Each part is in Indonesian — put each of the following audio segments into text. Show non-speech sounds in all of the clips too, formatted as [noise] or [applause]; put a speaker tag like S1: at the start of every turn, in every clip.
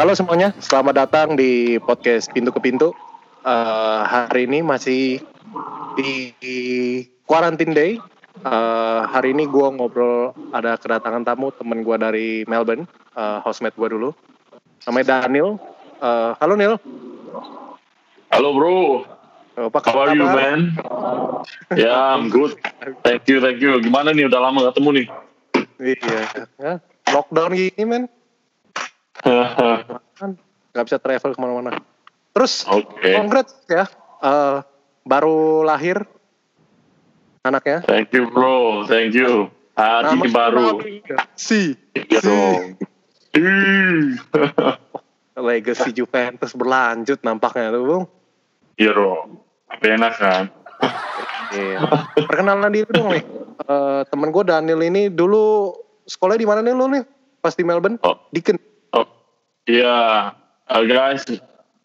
S1: Halo semuanya, selamat datang di podcast Pintu ke Pintu. Eh, hari ini masih di, di quarantine day. Eh, hari ini gue ngobrol ada kedatangan tamu temen gue dari Melbourne, eh, housemate gue dulu. Namanya Daniel. Eh, halo Neil.
S2: Halo bro,
S1: Apa
S2: how are you
S1: kabar?
S2: man? [laughs] Ya, I'm good. Thank you, thank you. Gimana nih, udah lama ketemu nih?
S1: Iya, ya. lockdown gini men, kan nggak bisa travel ke mana-mana. Terus,
S2: Oke,
S1: congrats ya, Eh, baru lahir anaknya.
S2: thank you bro, thank you.
S1: Nama-
S2: baru.
S1: Si.
S2: Iya dong. Ih. [laughs]
S1: Legacy Juventus berlanjut nampaknya tuh, Bung.
S2: Iya dong. Enak kan?
S1: Iya. Perkenalan diri dong nih. Eh, temen gue Daniel ini dulu sekolah di mana nih lu nih? Pas di Melbourne?
S2: Oh,
S1: Deakin.
S2: Iya, Uh, guys.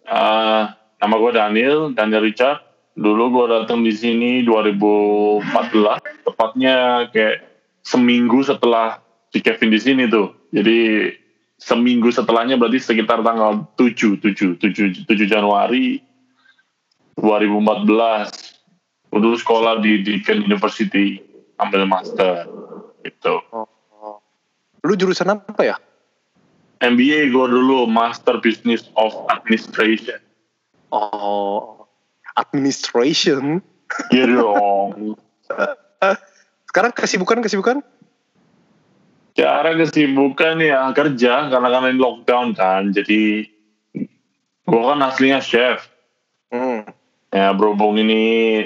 S2: Uh, nama gue Daniel, Daniel Richard. Dulu gue datang di sini 2014, tepatnya kayak seminggu setelah si Kevin di sini tuh. Jadi seminggu setelahnya berarti sekitar tanggal 7, 7, 7, 7 Januari 2014. Gue dulu sekolah di Deakin University, ambil master. Gitu.
S1: Oh, oh. Lu jurusan apa ya?
S2: MBA gue dulu Master Business of Administration.
S1: Oh, administration.
S2: Iya dong.
S1: Sekarang kesibukan kesibukan?
S2: Cara kesibukan ya kerja karena karena ini lockdown kan. Jadi gue kan aslinya chef.
S1: Hmm.
S2: Ya berhubung ini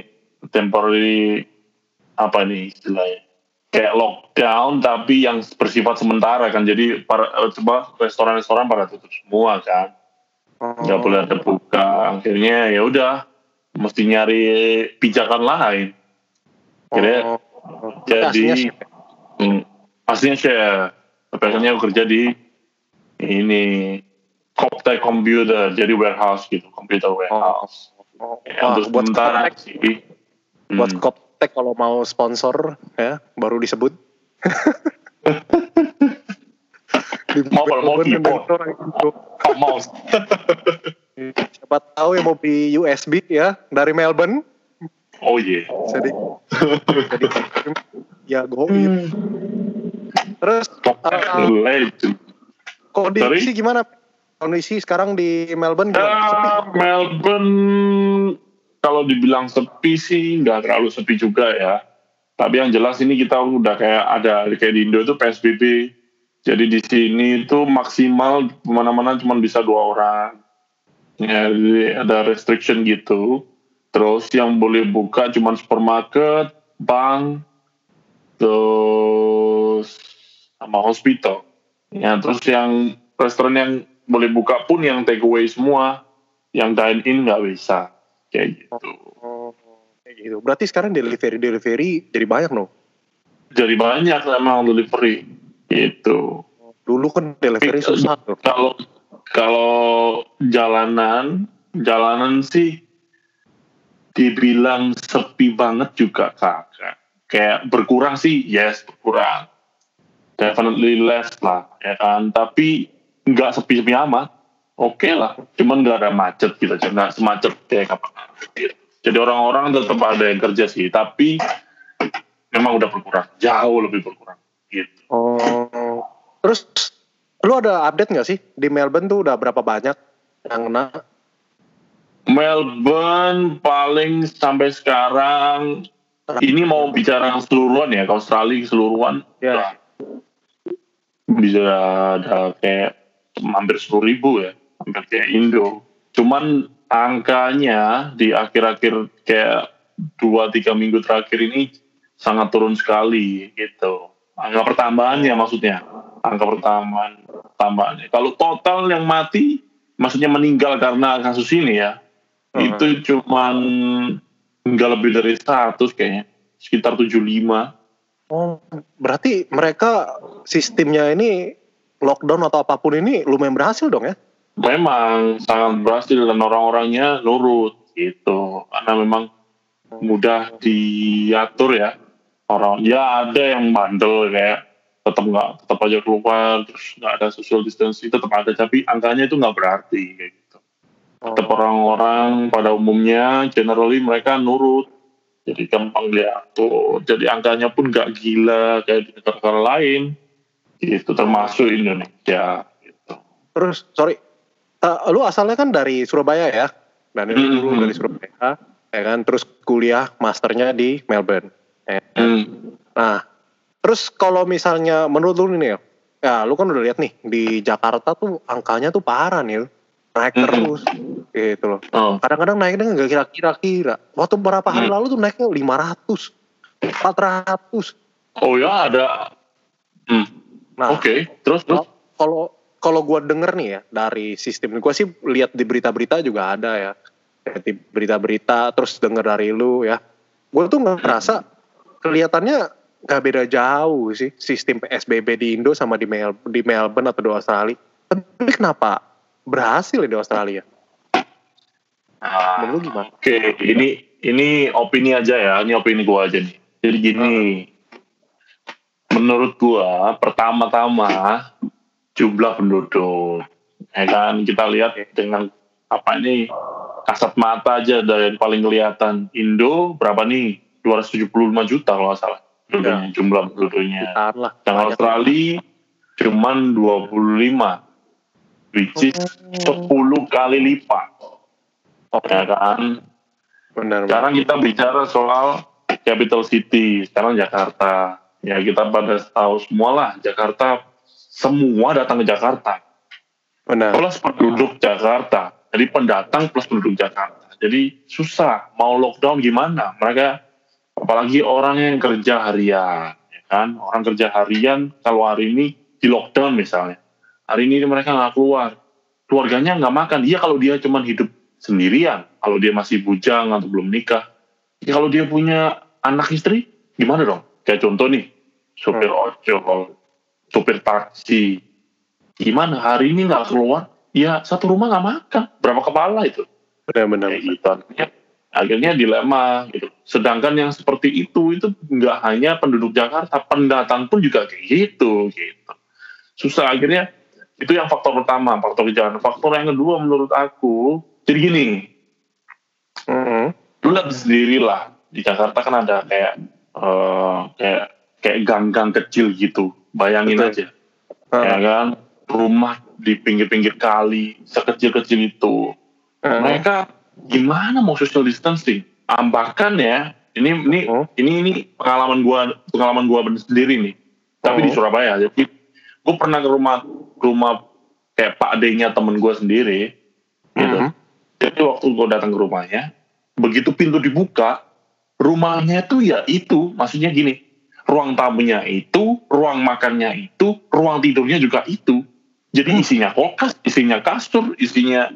S2: temporary apa nih istilahnya kayak lockdown tapi yang bersifat sementara kan. Jadi para eh, coba restoran-restoran pada tutup semua kan.
S1: Oh.
S2: nggak boleh ada buka. Akhirnya ya udah mesti nyari pijakan lain. Kira
S1: Oh.
S2: Jadi
S1: ya?
S2: hmm, aslinya chef tapi akhirnya aku kerja di ini Coptech Computer jadi warehouse gitu computer warehouse
S1: Oh,
S2: ya,
S1: wah,
S2: untuk
S1: buat
S2: sementara sih
S1: buat
S2: Hmm.
S1: Koptek kalau mau sponsor ya baru disebut. Di [laughs]
S2: Mau kalau mau keyboard. mouse [laughs]
S1: Siapa tahu yang mau beli USB ya dari Melbourne.
S2: oh iya
S1: Jadi jadi ya goib. Terus uh,
S2: Legend.
S1: kondisi gimana? Kondisi sekarang di Melbourne?
S2: Ya, Melbourne kalau dibilang sepi sih nggak terlalu sepi juga ya. Tapi yang jelas ini kita udah kayak ada kayak di Indo itu PSBB. Jadi di sini itu maksimal ke mana-mana cuma bisa dua orang. Ya, jadi ada restriction gitu. Terus yang boleh buka cuma supermarket, bank, terus sama hospital. Ya, terus yang restoran yang boleh buka pun yang take away semua, yang dine in nggak bisa kayak gitu.
S1: Oh, kayak gitu. Berarti sekarang delivery delivery jadi banyak loh.
S2: Jadi banyak emang delivery gitu.
S1: Dulu kan delivery susah.
S2: Kalau kalau jalanan, jalanan sih dibilang sepi banget juga kagak. Kayak berkurang sih, yes berkurang. Definitely less lah, ya kan. Tapi nggak sepi-sepi amat. Oke lah, cuman nggak ada macet gitu nggak semacet kayak kapan. Jadi orang-orang tetap ada yang kerja sih, tapi memang udah berkurang, jauh lebih berkurang. Gitu.
S1: Oh, terus lu ada update nggak sih di Melbourne tuh udah berapa banyak yang kena?
S2: Melbourne paling sampai sekarang ini mau bicara keseluruhan ya, ke Australia keseluruhan
S1: Ya.
S2: udah bisa ada kayak hampir sepuluh ribu ya, kayak Indo. Cuman angkanya di akhir-akhir kayak dua tiga minggu terakhir ini sangat turun sekali gitu. Angka pertambahannya maksudnya, angka pertambahan tambahannya. Kalau total yang mati, maksudnya meninggal karena kasus ini ya,
S1: Hmm.
S2: itu cuman nggak lebih dari 100 kayaknya, sekitar 75.
S1: Oh, berarti mereka sistemnya ini lockdown atau apa pun ini lumayan berhasil dong ya?
S2: Memang sangat berhasil dan orang-orangnya nurut gitu, karena memang mudah diatur ya. Orang ya ada yang bandel kayak tetap nggak tetap aja keluar terus nggak ada social distancing tetap ada tapi angkanya itu nggak berarti kayak gitu tetap
S1: Oh.
S2: orang-orang pada umumnya generally mereka nurut jadi gampang diatur jadi angkanya pun nggak gila kayak di negara lain gitu termasuk Indonesia gitu.
S1: Terus sorry, eh, lu asalnya kan dari Surabaya ya, dan ini dulu
S2: Mhm.
S1: dari Surabaya, ya kan, terus kuliah masternya di Melbourne. Ya.
S2: Hmm.
S1: Nah, terus kalau misalnya menurut lu nih, Nil, ya lu kan udah lihat nih di Jakarta tuh angkanya tuh parah nih, naik
S2: Mhm.
S1: terus, gitu loh.
S2: Oh.
S1: Kadang-kadang naiknya nggak kira-kira. Waktu beberapa hari
S2: Hmm.
S1: lalu tuh naiknya 500, 400.
S2: oh ya ada hmm.
S1: Nah,
S2: oke terus terus
S1: kalau kalau gue denger nih ya dari sistem gue sih lihat di berita-berita juga ada ya. Di berita-berita terus denger dari lu ya. Gue tuh nggak ngerasa kelihatannya nggak beda jauh sih sistem PSBB di Indo sama di Mel di Melbourne atau di Australia. Tapi kenapa berhasil ya di Australia?
S2: Ah,
S1: Menurut gimana?
S2: Oke, ini ini opini aja ya, ini opini gua aja nih. Jadi gini, menurut gua pertama-tama jumlah penduduk, ya kan? Kita lihat dengan apa ini? Kasat mata aja dari yang paling kelihatan. Indo berapa nih? 275 juta kalau nggak salah. Penduduknya, jumlah penduduknya.
S1: Lah. Banyak.
S2: Australia cuman 25 which is 10 kali lipat.
S1: Oke,
S2: Ya kan?
S1: benar
S2: Sekarang kita bicara soal capital city, sekarang Jakarta. Ya kita pada tahu semua lah, Jakarta semua datang ke Jakarta.
S1: benar
S2: Plus penduduk Jakarta. Jadi pendatang plus penduduk Jakarta. Jadi susah mau lockdown gimana? Mereka apalagi orang yang kerja harian, ya kan? Orang kerja harian kalau hari ini di lockdown misalnya. Hari ini mereka nggak keluar. Keluarganya nggak makan. Iya kalau dia cuma hidup sendirian. Kalau dia masih bujang atau belum nikah. Ya, kalau dia punya anak istri, gimana dong? Kayak contoh nih, supir ojol, supir taksi. Gimana? Hari ini nggak keluar? Ya satu rumah nggak makan. Berapa kepala itu?
S1: benar-benar
S2: kayak gitu. Akhirnya, akhirnya dilema gitu. Sedangkan yang seperti itu itu nggak hanya penduduk Jakarta. Pendatang pun juga kayak gitu gitu. Susah. Akhirnya itu yang faktor pertama faktor kejahatan faktor yang kedua menurut aku jadi gini.
S1: Mhm.
S2: lu lihat sendiri lah. Di Jakarta kan ada kayak eh, kayak kayak gang-gang kecil gitu bayangin
S1: Betul.
S2: aja
S1: Ah,
S2: ya kan rumah di pinggir-pinggir kali sekecil-kecil itu
S1: ah.
S2: mereka gimana mau social distancing? Ah, bahkan ya, ini ini
S1: Oh.
S2: ini ini pengalaman gua pengalaman gua sendiri nih. Tapi di
S1: Oh.
S2: Surabaya. Jadi gua pernah ke rumah rumah kayak Pak D-nya temen gua sendiri. Gitu.
S1: Mhm.
S2: Jadi waktu gua datang ke rumahnya, begitu pintu dibuka, rumahnya tuh ya itu, maksudnya gini, ruang tamunya itu, ruang makannya itu, ruang tidurnya juga itu. Jadi
S1: Hmm.
S2: isinya kulkas, isinya kasur, isinya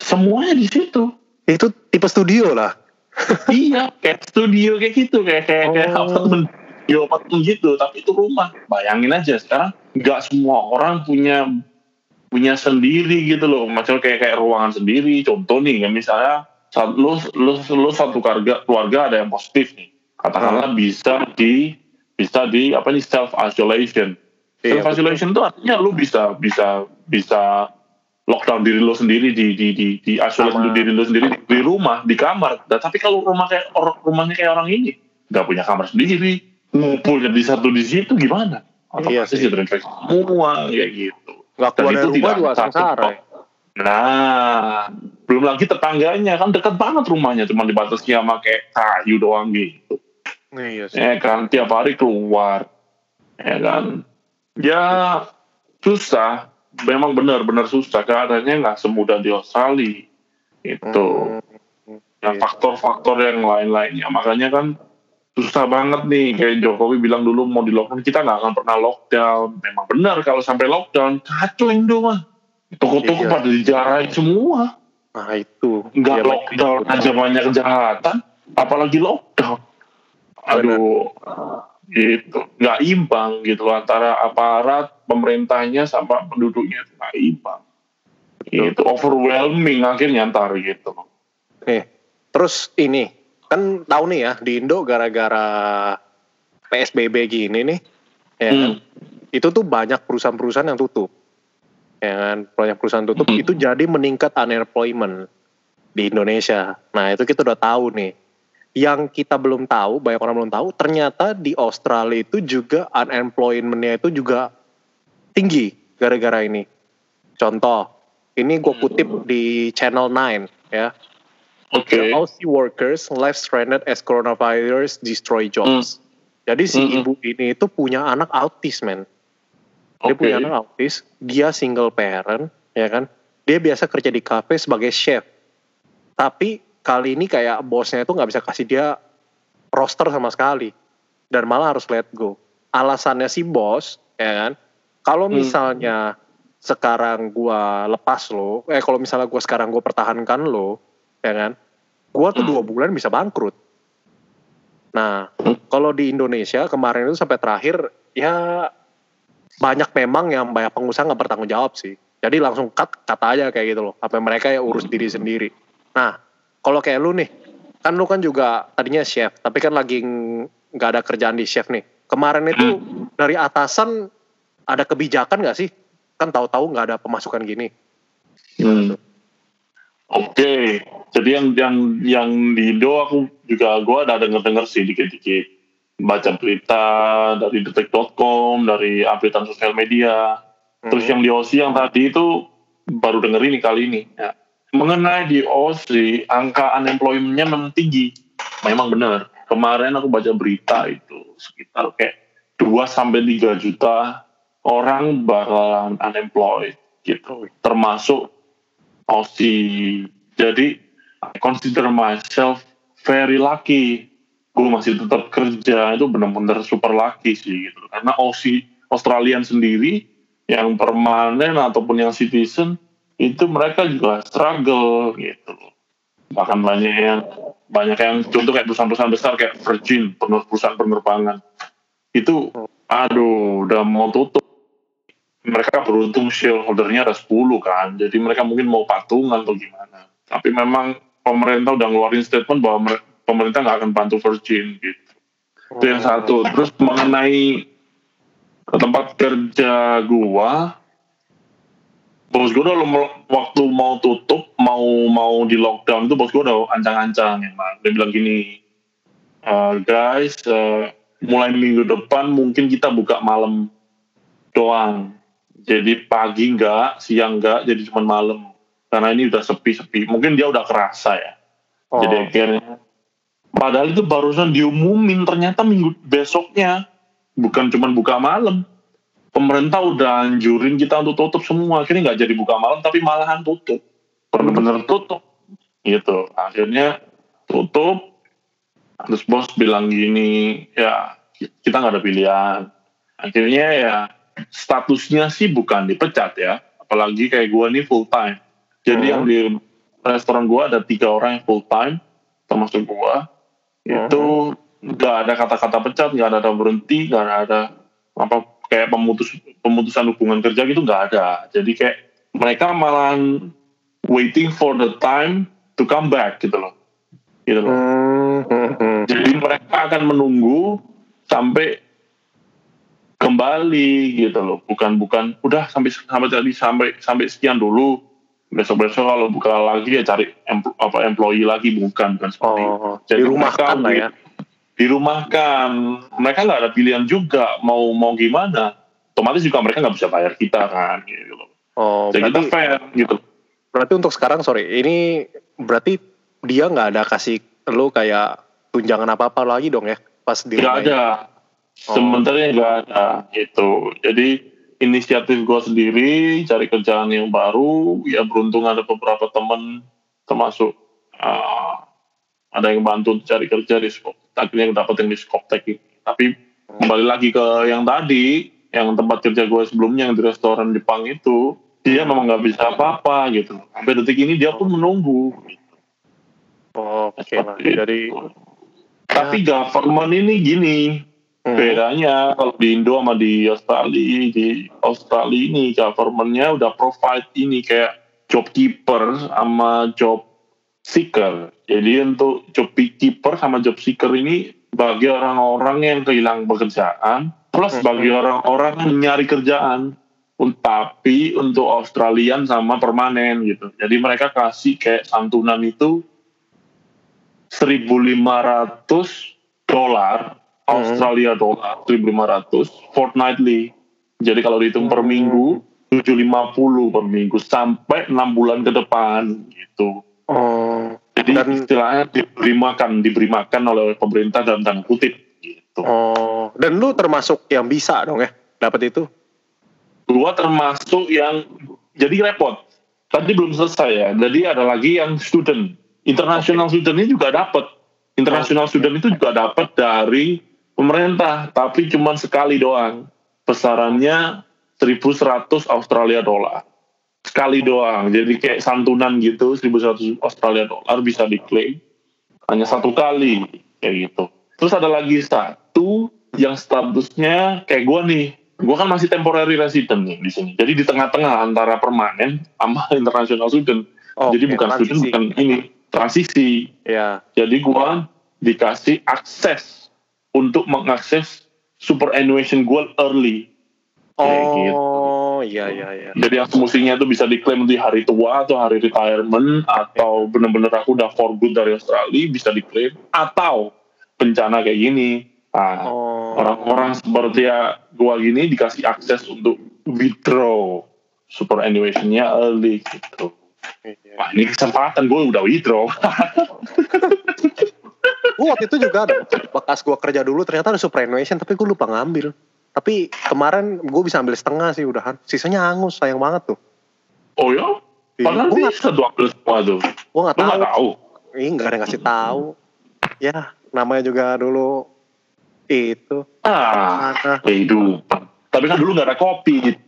S2: semuanya di situ.
S1: itu tipe studio lah [laughs]
S2: iya, kayak studio kayak gitu, kayak kayak kayak
S1: Oh.
S2: apartemen, di apartemen gitu. Tapi itu rumah. Bayangin aja sekarang nggak semua orang punya punya sendiri gitu loh. Macam kayak kayak ruangan sendiri. Contoh nih, ya misalnya lu, lu, lu satu keluarga keluarga ada yang positif nih. Katakanlah bisa di bisa di apa nih self isolation.
S1: Iya,
S2: self isolation itu artinya lu bisa bisa bisa lockdown diri lo sendiri di di di di isolate
S1: Sama.
S2: diri lo sendiri di rumah di kamar. Nah, tapi kalau rumah kayak or- rumahnya kayak orang ini nggak punya kamar sendiri, ngumpulnya di satu di situ gimana?
S1: Iya
S2: Otomatis
S1: sih.
S2: terinfeksi semua kayak gitu.
S1: nggak
S2: Dan itu
S1: rumah
S2: tidak
S1: juga sengsara ya.
S2: Nah, belum lagi tetangganya kan dekat banget rumahnya, cuma dibatasi sama kayak kayu doang gitu.
S1: Iya sih
S2: Ya kan tiap hari keluar, ya kan. Ya susah, memang benar-benar susah. Keadaannya nggak semudah di Australia. Itu.
S1: Hmm,
S2: Nah, faktor-faktor yang lain-lainnya. Makanya kan susah banget nih. Kayak Jokowi bilang dulu mau di lockdown, kita nggak akan pernah lockdown. Memang benar kalau sampai lockdown, kacau Indo mah. Toko-toko
S1: Iya.
S2: pada dijarahin semua.
S1: nah itu
S2: Nggak
S1: Iya,
S2: lockdown aja banyak kejahatan, apalagi lockdown. Aduh, gitu. Nggak imbang gitu antara aparat, pemerintahnya, sama penduduknya itu nggak imbang. Itu overwhelming akhirnya ntar gitu.
S1: Nih, terus ini kan tahu nih ya di Indo gara-gara PSBB gini nih, ya kan? itu tuh banyak perusahaan-perusahaan yang tutup ya kan banyak perusahaan tutup
S2: Hmm.
S1: itu jadi meningkat unemployment di Indonesia nah itu kita udah tahu nih yang kita belum tahu banyak orang belum tahu ternyata di Australia itu juga unemployment-nya itu juga tinggi gara-gara ini contoh ini gue kutip di Channel 9 ya
S2: Oke.
S1: The Aussie workers left stranded as coronavirus destroy jobs. Jadi si
S2: Mm-mm.
S1: ibu ini itu punya anak autis, men. Dia
S2: Oke.
S1: punya anak autis, dia single parent, ya kan? Dia biasa kerja di cafe sebagai chef. Tapi kali ini kayak bosnya itu nggak bisa kasih dia roster sama sekali. Dan malah harus let go. Alasannya si bos, ya kan? Kalau
S2: Hmm.
S1: misalnya sekarang gua lepas lo, eh kalau misalnya gua sekarang gua pertahankan lo, ya kan? Gua tuh
S2: Hmm.
S1: dua bulan bisa bangkrut. Nah,
S2: Hmm.
S1: kalau di Indonesia kemarin itu sampai terakhir ya banyak memang yang banyak pengusaha nggak bertanggung jawab sih. Jadi langsung cut cut aja kayak gitu loh. Sampai mereka ya urus diri sendiri. Nah, kalau kayak lu nih, kan lu kan juga tadinya chef, tapi kan lagi ng- nggak ada kerjaan di chef nih. Kemarin itu dari atasan ada kebijakan nggak sih? Kan tahu-tahu nggak ada pemasukan gini.
S2: Hmm. Oke, jadi yang yang yang di Indo aku juga gue ada denger denger sih dikit-dikit baca berita dari detik.com, dari updatean sosial media. Terus
S1: Hmm.
S2: yang di Aussie yang tadi itu baru denger ini kali ini. Ya. Mengenai di Aussie, angka unemployment-nya memang tinggi. Memang benar. Kemarin aku baca berita itu sekitar kayak 2 sampai 3 juta orang bakalan unemployed gitu. Termasuk Aussie. Jadi I consider myself very lucky. Gue masih tetap kerja itu benar-benar super lucky sih gitu. Karena Aussie Australian sendiri yang permanen ataupun yang citizen itu mereka juga struggle gitu. Bahkan banyak yang banyak yang contoh kayak perusahaan-perusahaan besar kayak Virgin, perusahaan penerbangan. Itu aduh udah mau tutup. Mereka beruntung shareholdernya ada 10 kan. Jadi mereka mungkin mau patungan atau gimana. Tapi memang pemerintah udah ngeluarin statement bahwa mer- pemerintah nggak akan bantu Virgin gitu. Itu yang satu. Terus mengenai ke tempat kerja gua bos gua udah waktu mau tutup mau mau di lockdown itu bos gua udah ancang-ancang emang. Dia bilang gini "Eh, guys eh, mulai minggu depan mungkin kita buka malam doang. Jadi pagi enggak siang enggak jadi cuma malam. Karena ini udah sepi-sepi. Mungkin dia udah kerasa ya.
S1: Oh,
S2: jadi akhirnya padahal itu barusan diumumin ternyata minggu besoknya. Bukan cuma buka malam pemerintah udah anjurin kita untuk tutup semua. Akhirnya nggak jadi buka malam tapi malahan tutup. Bener-bener tutup. Gitu. Akhirnya tutup. Terus bos bilang gini ya kita nggak ada pilihan. Akhirnya ya statusnya sih bukan dipecat ya. Apalagi kayak gua nih full time. Jadi
S1: Hmm.
S2: yang di restoran gua ada tiga orang yang full time termasuk gua. Itu nggak ada kata-kata pecat nggak ada berhenti nggak ada apa kayak pemutus pemutusan hubungan kerja gitu nggak ada. Jadi kayak mereka malah waiting for the time to come back gitu loh. Gitu loh.
S1: Hmm,
S2: jadi mereka akan menunggu sampai kembali gitu loh. Bukan bukan udah sampai sampai tadi sampai sampai sekian dulu. Besok besok kalau buka lagi ya cari empl- apa employee lagi. Bukan bukan seperti itu.
S1: Oh,
S2: Jadi
S1: dirumahkan
S2: mereka
S1: lah ya.
S2: Dirumahkan. Mereka nggak ada pilihan juga mau mau gimana. Otomatis juga mereka nggak bisa bayar kita kan gitu loh.
S1: Oh,
S2: jadi kita
S1: berarti
S2: fair gitu.
S1: Berarti untuk sekarang sorry, ini berarti dia nggak ada kasih lu kayak tunjangan apa apa lagi dong ya pas di
S2: nggak
S1: ya?
S2: ada. Sebenarnya nggak ada gitu. Jadi inisiatif gue sendiri cari kerjaan yang baru ya beruntung ada beberapa temen termasuk uh, ada yang bantu cari kerja di skop akhirnya dapat yang di Skoptek ini tapi kembali lagi ke yang tadi yang tempat kerja gue sebelumnya yang di restoran Jepang itu dia memang nggak bisa apa-apa gitu sampai detik ini dia pun menunggu
S1: Oh, Oke lah.
S2: Seperti
S1: Jadi
S2: itu. tapi government ini gini
S1: hmm,
S2: bedanya kalau di Indo sama di Australia di Australia ini governmentnya udah provide ini kayak job keeper sama job seeker. Jadi untuk job keeper sama job seeker ini bagi orang-orang yang kehilangan pekerjaan plus bagi orang-orang yang nyari kerjaan. Tapi untuk Australian sama permanen gitu. Jadi mereka kasih kayak santunan itu 1.500 dolar Australia dolar 1.500 fortnightly. Jadi kalau dihitung per minggu 750 per minggu sampai enam bulan ke depan gitu
S1: Oh,
S2: jadi
S1: Dan-
S2: istilahnya diberi makan diberi makan oleh pemerintah dalam tanda kutip gitu.
S1: Oh. Dan lu termasuk yang bisa dong ya dapat itu?
S2: gua termasuk yang jadi repot. Tadi belum selesai ya. Jadi ada lagi yang student. International student ini juga dapat international student itu juga dapat dari pemerintah tapi cuma sekali doang. Besarannya 1100 Australia dolar sekali doang. Jadi kayak santunan gitu 1100 Australia dolar bisa diklaim. Hanya satu kali kayak gitu. Terus ada lagi satu yang statusnya kayak gua nih. Gua kan masih temporary resident nih di sini. Jadi di tengah-tengah antara permanen sama [laughs] international student.
S1: Oke,
S2: jadi bukan student
S1: transisi.
S2: bukan ini transisi.
S1: Ya.
S2: jadi gua dikasih akses untuk mengakses superannuation gua early. Kayak gitu.
S1: Oh, iya iya iya.
S2: jadi yang semestinya itu bisa diklaim di hari tua atau hari retirement atau benar-benar aku udah for good dari Australia bisa diklaim atau bencana kayak gini. Nah,
S1: Oh.
S2: orang-orang seperti ya gua gini dikasih akses untuk withdraw superannuation-nya early gitu.
S1: Iya.
S2: Wah ini kesempatan gue udah withdraw. [laughs]
S1: Gue waktu itu juga ada bekas gue kerja dulu ternyata ada superannuation tapi gue lupa ngambil. Tapi kemarin gue bisa ambil setengah sih udahan. Sisanya hangus sayang banget tuh.
S2: oh ya?
S1: Iya,
S2: Padahal
S1: gua
S2: bisa dua ambil semua tuh.
S1: Gue nggak
S2: Lu
S1: tahu.
S2: nggak tahu?
S1: Ih nggak ada yang ngasih tahu. Ya namanya juga dulu itu.
S2: Ah,
S1: Mana?
S2: kehidupan. Tapi kan dulu nggak ada kopi. gitu.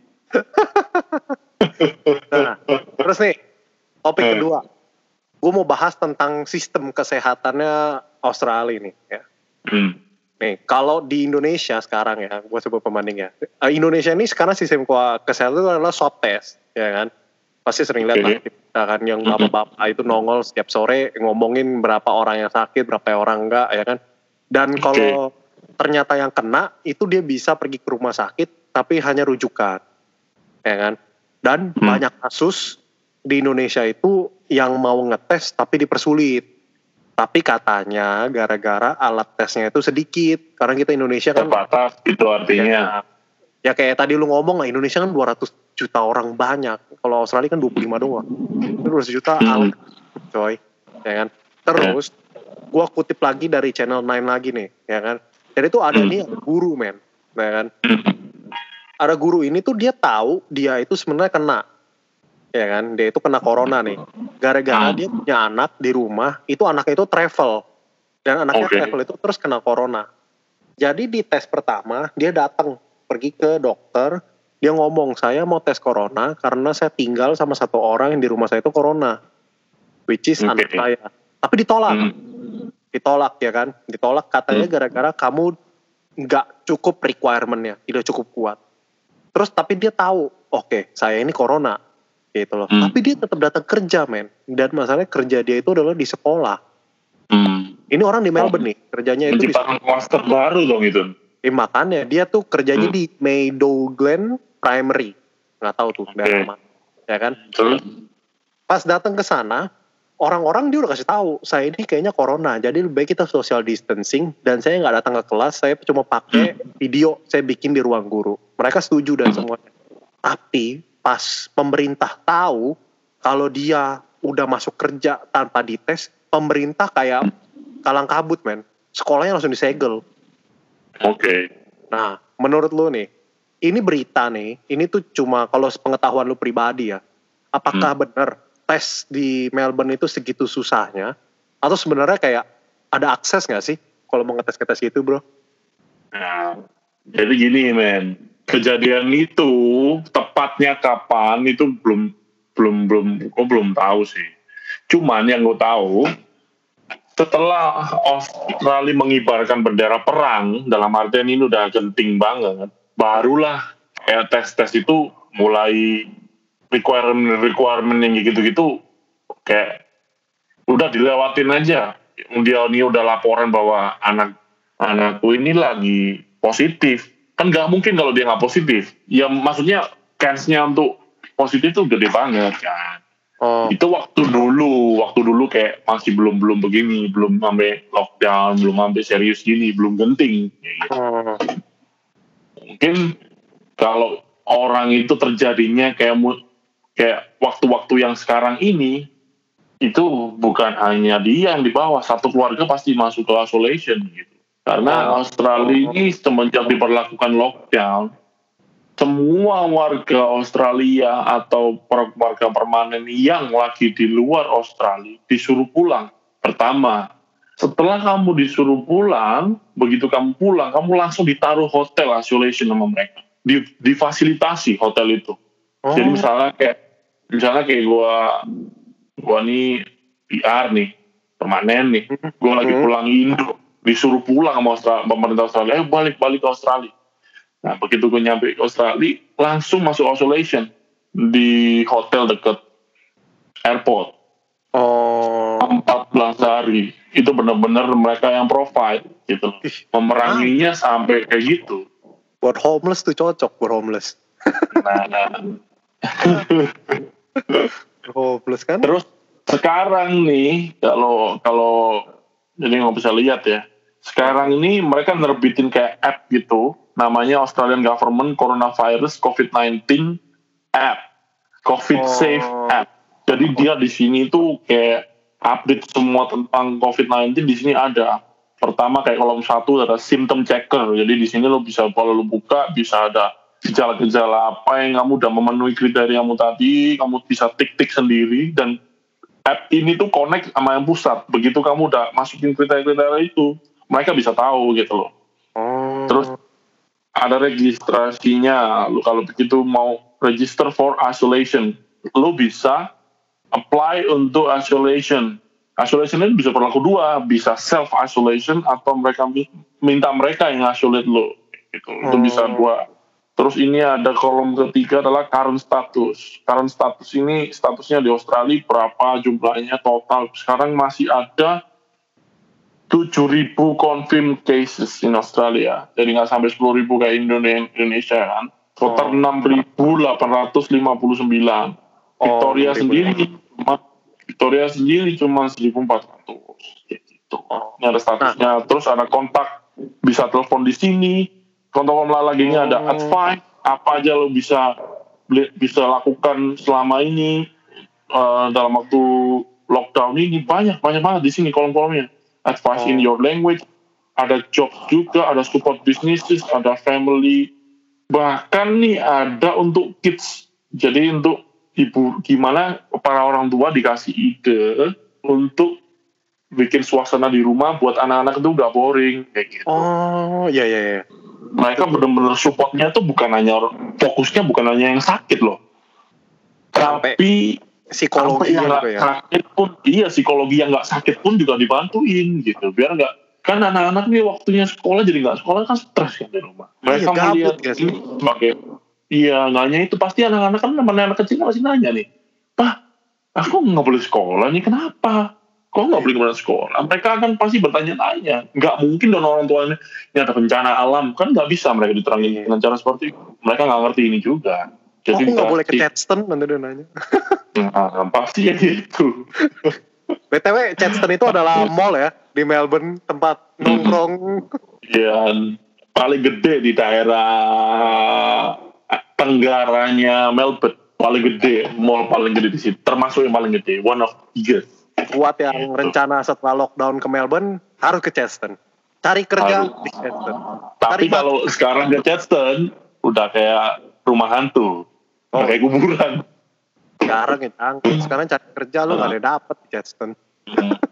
S1: Nah, terus nih topik
S2: Eh.
S1: kedua. Gue mau bahas tentang sistem kesehatannya Australia nih. Ya.
S2: Hmm.
S1: Nih, kalau di Indonesia sekarang ya, gue sebut pembanding ya. Eh, Indonesia ini sekarang sistem kesehatan itu adalah swab test, ya kan? Pasti sering lihat
S2: Oke.
S1: lah, kita kan yang bapak-bapak itu nongol setiap sore ngomongin berapa orang yang sakit, berapa orang enggak, ya kan? Dan kalau ternyata yang kena, itu dia bisa pergi ke rumah sakit, tapi hanya rujukan, ya kan? Dan
S2: Hmm.
S1: banyak kasus di Indonesia itu yang mau ngetes tapi dipersulit. Tapi katanya gara-gara alat tesnya itu sedikit. Karena kita Indonesia kan
S2: Terbatas itu artinya.
S1: ya kayak tadi lu ngomong lah Indonesia kan 200 juta orang banyak. Kalau Australia kan 25 doang. Itu 200 juta
S2: Hmm.
S1: alat coy. Ya kan? Terus gua kutip lagi dari channel 9 lagi nih, ya kan? Jadi itu ada
S2: Hmm.
S1: nih guru men, ya kan?
S2: Hmm.
S1: Ada guru ini tuh dia tahu dia itu sebenarnya kena. Ya kan? Dia itu kena corona nih. Gara-gara
S2: Hmm.
S1: dia punya anak di rumah, itu anaknya itu travel. Dan anaknya
S2: Oke.
S1: travel itu terus kena corona. Jadi di tes pertama dia datang pergi ke dokter, dia ngomong saya mau tes corona karena saya tinggal sama satu orang yang di rumah saya itu corona, which is
S2: Oke.
S1: anak saya. Tapi ditolak,
S2: Hmm.
S1: ditolak ya kan? Ditolak katanya gara-gara kamu nggak cukup requirementnya, tidak cukup kuat. Terus tapi dia tahu, oke saya ini corona, gitu loh.
S2: Hmm.
S1: Tapi dia tetap datang kerja men. Dan masalahnya kerja dia itu adalah di sekolah.
S2: Hmm.
S1: Ini orang di Melbourne nih, kerjanya itu di
S2: klaster baru dong itu.
S1: Eh, makanya dia tuh kerjanya
S2: Hmm.
S1: di Meadow Glen Primary. Nggak tahu tuh daerah mana. Ya kan?
S2: Terus?
S1: Pas datang ke sana, orang-orang dia udah kasih tahu, saya ini kayaknya corona. Jadi lebih baik kita social distancing dan saya nggak datang ke kelas, saya cuma pakai video saya bikin di ruang guru. Mereka setuju dan
S2: Hmm.
S1: semuanya. Tapi pas pemerintah tahu kalau dia udah masuk kerja tanpa dites, pemerintah kayak kalang kabut men. Sekolahnya langsung disegel.
S2: Oke.
S1: Nah, menurut lu nih, ini berita nih, ini tuh cuma kalau pengetahuan lu pribadi ya. Apakah
S2: Hmm.
S1: benar tes di Melbourne itu segitu susahnya? Atau sebenarnya kayak ada akses nggak sih kalau mau ngetes-ngetes gitu bro?
S2: Nah, jadi gini men, kejadian itu tepatnya kapan itu belum belum belum gue belum tahu sih. Cuman yang gue tahu setelah Australia mengibarkan bendera perang dalam artian ini udah genting banget, barulah kayak tes-tes itu mulai requirement requirement yang gitu-gitu kayak udah dilewatin aja. Dia ini udah laporan bahwa anak anakku ini lagi positif kan nggak mungkin kalau dia nggak positif ya maksudnya chance-nya untuk positif tuh gede banget kan
S1: Oh.
S2: itu waktu dulu waktu dulu kayak masih belum belum begini belum sampai lockdown belum sampai serius gini belum genting kayak gitu.
S1: Oh.
S2: mungkin kalau orang itu terjadinya kayak kayak waktu-waktu yang sekarang ini itu bukan hanya dia yang di bawah satu keluarga pasti masuk ke isolation gitu karena
S1: Oh.
S2: Australia ini semenjak diperlakukan lockdown semua warga Australia atau warga permanen yang lagi di luar Australia disuruh pulang. Pertama setelah kamu disuruh pulang begitu kamu pulang kamu langsung ditaruh hotel isolation sama mereka. Di, difasilitasi hotel itu.
S1: Oh.
S2: jadi misalnya kayak misalnya kayak gua gua nih PR nih permanen nih. Gua lagi
S1: Mhm.
S2: pulang Indo disuruh pulang sama Australia, pemerintah Australia eh balik balik ke Australia nah begitu gue nyampe ke Australia langsung masuk isolation di hotel deket airport
S1: Oh.
S2: 14 hari itu benar-benar mereka yang provide gitu memeranginya sampai kayak gitu
S1: Buat homeless tuh cocok buat homeless.
S2: nah, nah. [laughs]
S1: Homeless kan?
S2: Terus sekarang nih kalau kalau jadi nggak bisa lihat ya. Sekarang ini mereka nerbitin kayak app gitu, namanya Australian Government Coronavirus COVID-19 App, COVID
S1: Oh.
S2: Safe App. Jadi dia di sini tuh kayak update semua tentang COVID-19 di sini ada. Pertama kayak kolom satu ada symptom checker. Jadi di sini lo bisa kalau lo buka bisa ada gejala-gejala apa yang kamu udah memenuhi kriteriamu tadi, kamu bisa tik-tik sendiri dan app ini tuh connect sama yang pusat. Begitu kamu udah masukin kriteria-kriteria itu, mereka bisa tahu gitu loh.
S1: Oh.
S2: Ada registrasinya. Lu kalau begitu mau register for isolation, lu bisa apply untuk isolation. Isolation itu bisa berlaku dua, bisa self isolation atau mereka mi- minta mereka yang isolate lo. Gitu. Itu
S1: Hmm.
S2: bisa dua. Terus ini ada kolom ketiga adalah current status. Current status ini statusnya di Australia berapa jumlahnya total. Sekarang masih ada 7.000 confirmed cases in Australia. Jadi nggak sampai 10.000 kayak Indonesia, Indonesia kan. Total
S1: Oh.
S2: 6.859. Victoria
S1: 6.000.
S2: sendiri cuma Victoria sendiri cuma 1.400. Kayak gitu.
S1: Oh.
S2: Ini ada statusnya. Terus ada kontak bisa telepon di sini. Kontak lagi ini ada
S1: Oh.
S2: advice apa aja lo bisa bisa lakukan selama ini eh, dalam waktu lockdown ini banyak banyak banget di sini kolom-kolomnya advice in
S1: Oh.
S2: your language ada job juga ada support businesses ada family. Bahkan nih ada untuk kids. Jadi untuk ibu gimana para orang tua dikasih ide untuk bikin suasana di rumah buat anak-anak itu udah boring kayak gitu.
S1: Oh, iya iya iya.
S2: mereka benar-benar supportnya tuh bukan hanya fokusnya bukan hanya yang sakit loh.
S1: Sampai
S2: tapi
S1: Psikologi
S2: yang
S1: ya.
S2: sakit pun iya psikologi yang nggak sakit pun juga dibantuin gitu. Biar nggak kan anak-anak nih waktunya sekolah jadi nggak sekolah kan stres kan di rumah. Mereka
S1: Iya, gabut
S2: melihat
S1: ya
S2: sebagai iya nggak hanya itu pasti anak-anak kan teman anak kecil masih nanya nih pak aku nggak boleh sekolah nih kenapa? Kok nggak boleh ke mana sekolah? Mereka kan pasti bertanya-tanya. Nggak mungkin dong orang tuanya ini ada bencana alam. Kan nggak bisa mereka diterangin dengan cara seperti itu. Mereka nggak ngerti ini juga
S1: Aku nggak boleh ke
S2: pasti-
S1: Chadston nanti dia nanya. [laughs]
S2: Nah, pasti ya gitu. [laughs]
S1: BTW Chadston itu adalah mall ya di Melbourne tempat nongkrong.
S2: Ya, paling gede di daerah tenggaranya Melbourne. Paling gede, mall paling gede di situ. Termasuk yang paling gede, one of the biggest.
S1: Buat yang rencana setelah lockdown ke Melbourne harus ke Chadston. Cari kerja
S2: Harus.
S1: di Chadston.
S2: Tapi
S1: Cari
S2: kalau sekarang ke Chadston, udah kayak rumah hantu.
S1: Oh.
S2: kayak kuburan.
S1: jarang ya angkut. Sekarang cari kerja lu nggak ada dapet di Chadston. [laughs]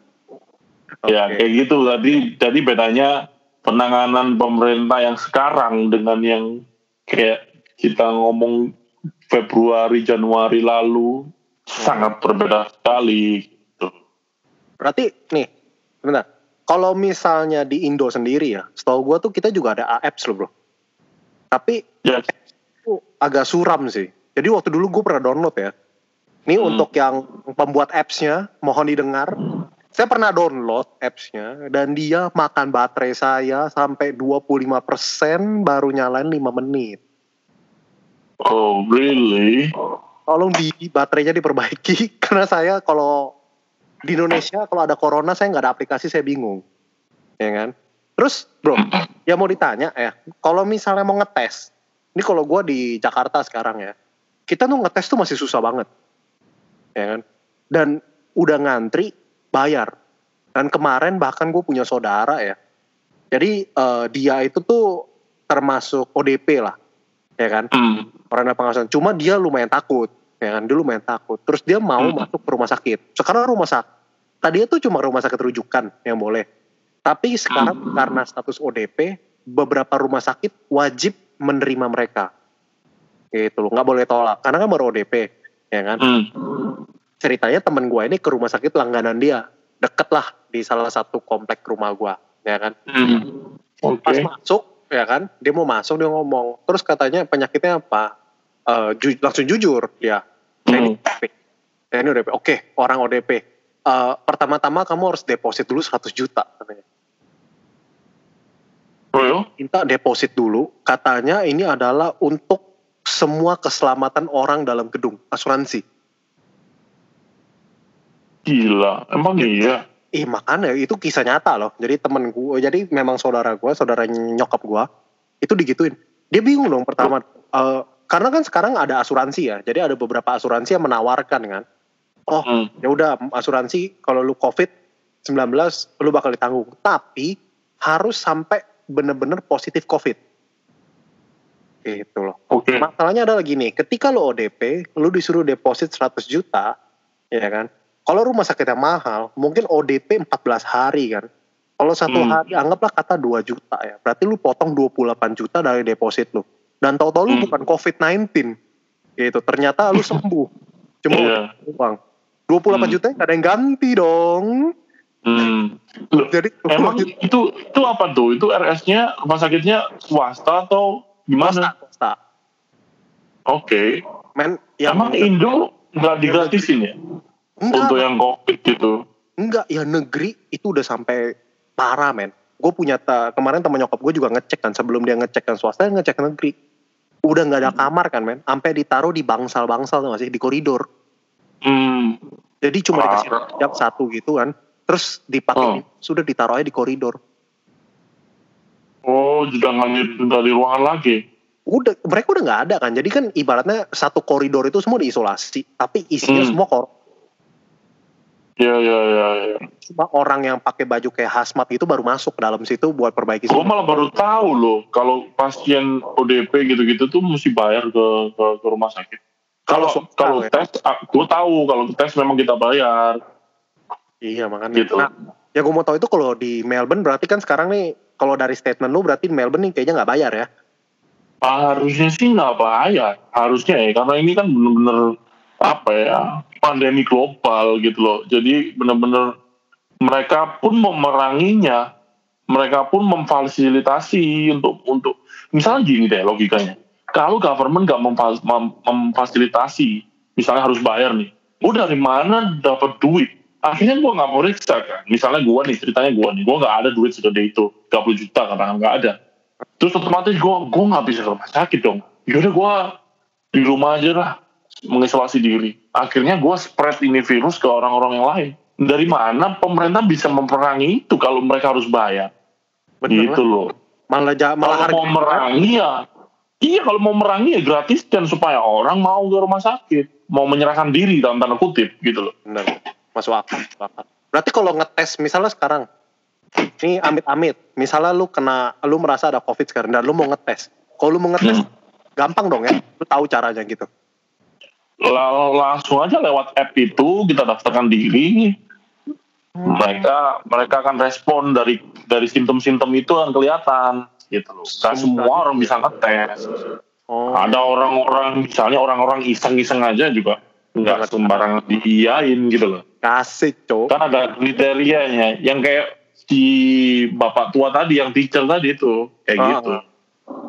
S2: Ya kayak gitu tadi. Jadi bedanya penanganan pemerintah yang sekarang dengan yang kayak kita ngomong Februari Januari lalu sangat berbeda sekali. Gitu.
S1: Berarti nih, sebentar. Kalau misalnya di Indo sendiri ya, setahu gua tuh kita juga ada apps loh bro. Tapi
S2: Ya,
S1: itu agak suram sih. Jadi waktu dulu gue pernah download ya. Ini
S2: Hmm.
S1: untuk yang pembuat apps-nya, mohon didengar. saya pernah download apps-nya dan dia makan baterai saya sampai 25% baru nyalain 5 menit.
S2: Oh, really?
S1: Tolong di baterainya diperbaiki [laughs] karena saya kalau di Indonesia kalau ada corona saya nggak ada aplikasi saya bingung. Ya kan? Terus, Bro, ya mau ditanya ya, kalau misalnya mau ngetes, ini kalau gua di Jakarta sekarang ya, kita tuh ngetes tuh masih susah banget. Ya kan? Dan udah ngantri bayar. Dan kemarin bahkan gue punya saudara ya. Jadi eh, dia itu tuh termasuk ODP lah, ya kan?
S2: Hmm.
S1: Orang pengawasan. Cuma dia lumayan takut, ya kan? Dia lumayan takut. Terus dia mau
S2: Hmm.
S1: masuk ke rumah sakit. Sekarang rumah sakit, tadi itu cuma rumah sakit rujukan yang boleh. Tapi sekarang karena status ODP, beberapa rumah sakit wajib menerima mereka. Gitu loh, nggak boleh tolak. Karena kan baru ODP, ya kan?
S2: Hmm.
S1: ceritanya temen gue ini ke rumah sakit langganan dia deket lah di salah satu komplek rumah gue ya kan
S2: Hmm. Oke.
S1: pas masuk ya kan dia mau masuk dia ngomong terus katanya penyakitnya apa Eh, ju- langsung jujur ya saya ini
S2: Hmm.
S1: ODP saya ini ODP oke orang ODP Eh, pertama-tama kamu harus deposit dulu 100 juta katanya minta deposit dulu katanya ini adalah untuk semua keselamatan orang dalam gedung asuransi
S2: Gila. Emang iya?
S1: Ih makanya itu kisah nyata loh. Jadi temen gue, jadi memang saudara gue, saudara nyokap gue, itu digituin. Dia bingung dong pertama. eh, karena kan sekarang ada asuransi ya. Jadi ada beberapa asuransi yang menawarkan kan. Oh
S2: Hmm.
S1: ya udah asuransi kalau lu covid 19 lu bakal ditanggung. Tapi harus sampai bener-bener positif covid. Gitu loh.
S2: Oke.
S1: Masalahnya adalah gini, ketika lo ODP, lu disuruh deposit 100 juta, ya kan? Kalau rumah sakitnya mahal, mungkin ODP 14 hari kan. Kalau satu
S2: Hmm.
S1: hari anggaplah kata 2 juta ya. Berarti lu potong 28 juta dari deposit lu. Dan tahu-tahu lu
S2: Hmm.
S1: bukan COVID-19. Gitu. Ternyata lu [laughs] sembuh. Cuma
S2: Iya.
S1: uang. 28
S2: Hmm.
S1: juta ada yang ganti dong.
S2: Hmm. Loh,
S1: Jadi
S2: Emang itu itu apa tuh? Itu RS-nya rumah sakitnya swasta atau gimana?
S1: swasta.
S2: Oke.
S1: Men, yang
S2: Emang Indo nggak digratisin ya
S1: enggak,
S2: untuk yang covid gitu?
S1: Enggak, ya negeri itu udah sampai parah men. Gue punya ta, kemarin teman nyokap gue juga ngecek kan sebelum dia ngecek kan swasta dia ngecek negeri. Udah nggak ada kamar kan men, sampai ditaruh di bangsal-bangsal tuh nggak sih di koridor.
S2: Hmm.
S1: Jadi cuma dikasih jam satu gitu kan, terus dipakai
S2: Oh.
S1: sudah ditaruh aja di koridor.
S2: Oh, juga nggak di ruangan lagi.
S1: Udah mereka udah nggak ada kan, jadi kan ibaratnya satu koridor itu semua diisolasi, tapi isinya
S2: Hmm.
S1: semua kor
S2: Ya, ya, ya, ya.
S1: cuma orang yang pakai baju kayak hazmat itu baru masuk ke dalam situ buat perbaiki
S2: Gue malah baru tahu loh kalau pasien ODP gitu-gitu tuh mesti bayar ke ke, ke rumah sakit. Kalau kalau
S1: ya.
S2: tes, gue tahu kalau tes memang kita bayar
S1: Iya makanya.
S2: gitu.
S1: Nah, ya gue mau tahu itu kalau di Melbourne berarti kan sekarang nih kalau dari statement lu berarti Melbourne nih kayaknya nggak bayar ya?
S2: Harusnya sih nggak bayar, harusnya ya karena ini kan bener-bener apa ya pandemi global gitu loh. Jadi bener-bener mereka pun memeranginya, mereka pun memfasilitasi untuk untuk misalnya gini deh logikanya. Kalau government nggak memfas- mem- memfasilitasi, misalnya harus bayar nih, gue dari mana dapat duit? Akhirnya gue nggak mau riksa kan. Misalnya gue nih ceritanya gue nih, gue nggak ada duit segede itu, 30 juta katakan nggak ada. Terus otomatis gue gue nggak bisa ke rumah sakit dong. Yaudah gue di rumah aja lah mengisolasi diri. Akhirnya gue spread ini virus ke orang-orang yang lain. Dari mana pemerintah bisa memperangi itu kalau mereka harus bayar?
S1: Bener
S2: gitu
S1: lah.
S2: loh.
S1: Malah ja- malah
S2: Kalau mau merangi ya, iya kalau mau merangi ya gratis dan supaya orang mau ke rumah sakit, mau menyerahkan diri dalam tanda kutip gitu loh.
S1: Bener. Masuk akal, masuk akal. Berarti kalau ngetes misalnya sekarang, ini amit-amit, misalnya lu kena, lu merasa ada covid sekarang dan lu mau ngetes. Kalau lu mau ngetes,
S2: Hmm.
S1: gampang dong ya, lu tahu caranya gitu.
S2: Lah- langsung aja lewat app itu kita daftarkan diri, mereka mereka akan respon dari dari simptom-simptom itu yang kelihatan gitu loh. Gak semua orang bisa ngetes.
S1: Oh,
S2: Ada orang-orang misalnya orang-orang iseng-iseng aja juga nggak sembarangan diiyain gitu loh.
S1: Kasih cok.
S2: Kan ada kriterianya yang kayak si bapak tua tadi yang teacher tadi itu kayak
S1: Ah,
S2: gitu.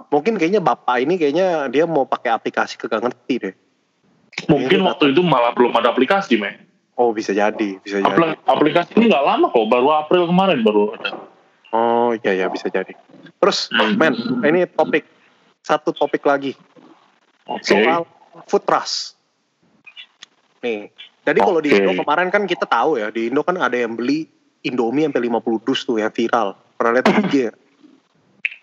S1: Mungkin kayaknya bapak ini kayaknya dia mau pakai aplikasi kagak ngerti deh.
S2: Mungkin waktu itu malah belum ada aplikasi, men.
S1: Oh bisa jadi, bisa jadi.
S2: Apli- aplikasi ini nggak lama kok, baru April kemarin baru ada.
S1: Oh iya ya bisa jadi. Terus,
S2: Hmm.
S1: men, ini topik satu topik lagi
S2: Oke.
S1: soal food trust. Nih, jadi kalau di. Indo kemarin kan kita tahu ya di Indo kan ada yang beli Indomie sampai 50 dus tuh yang viral. Pernah lihat di [laughs] IG ya?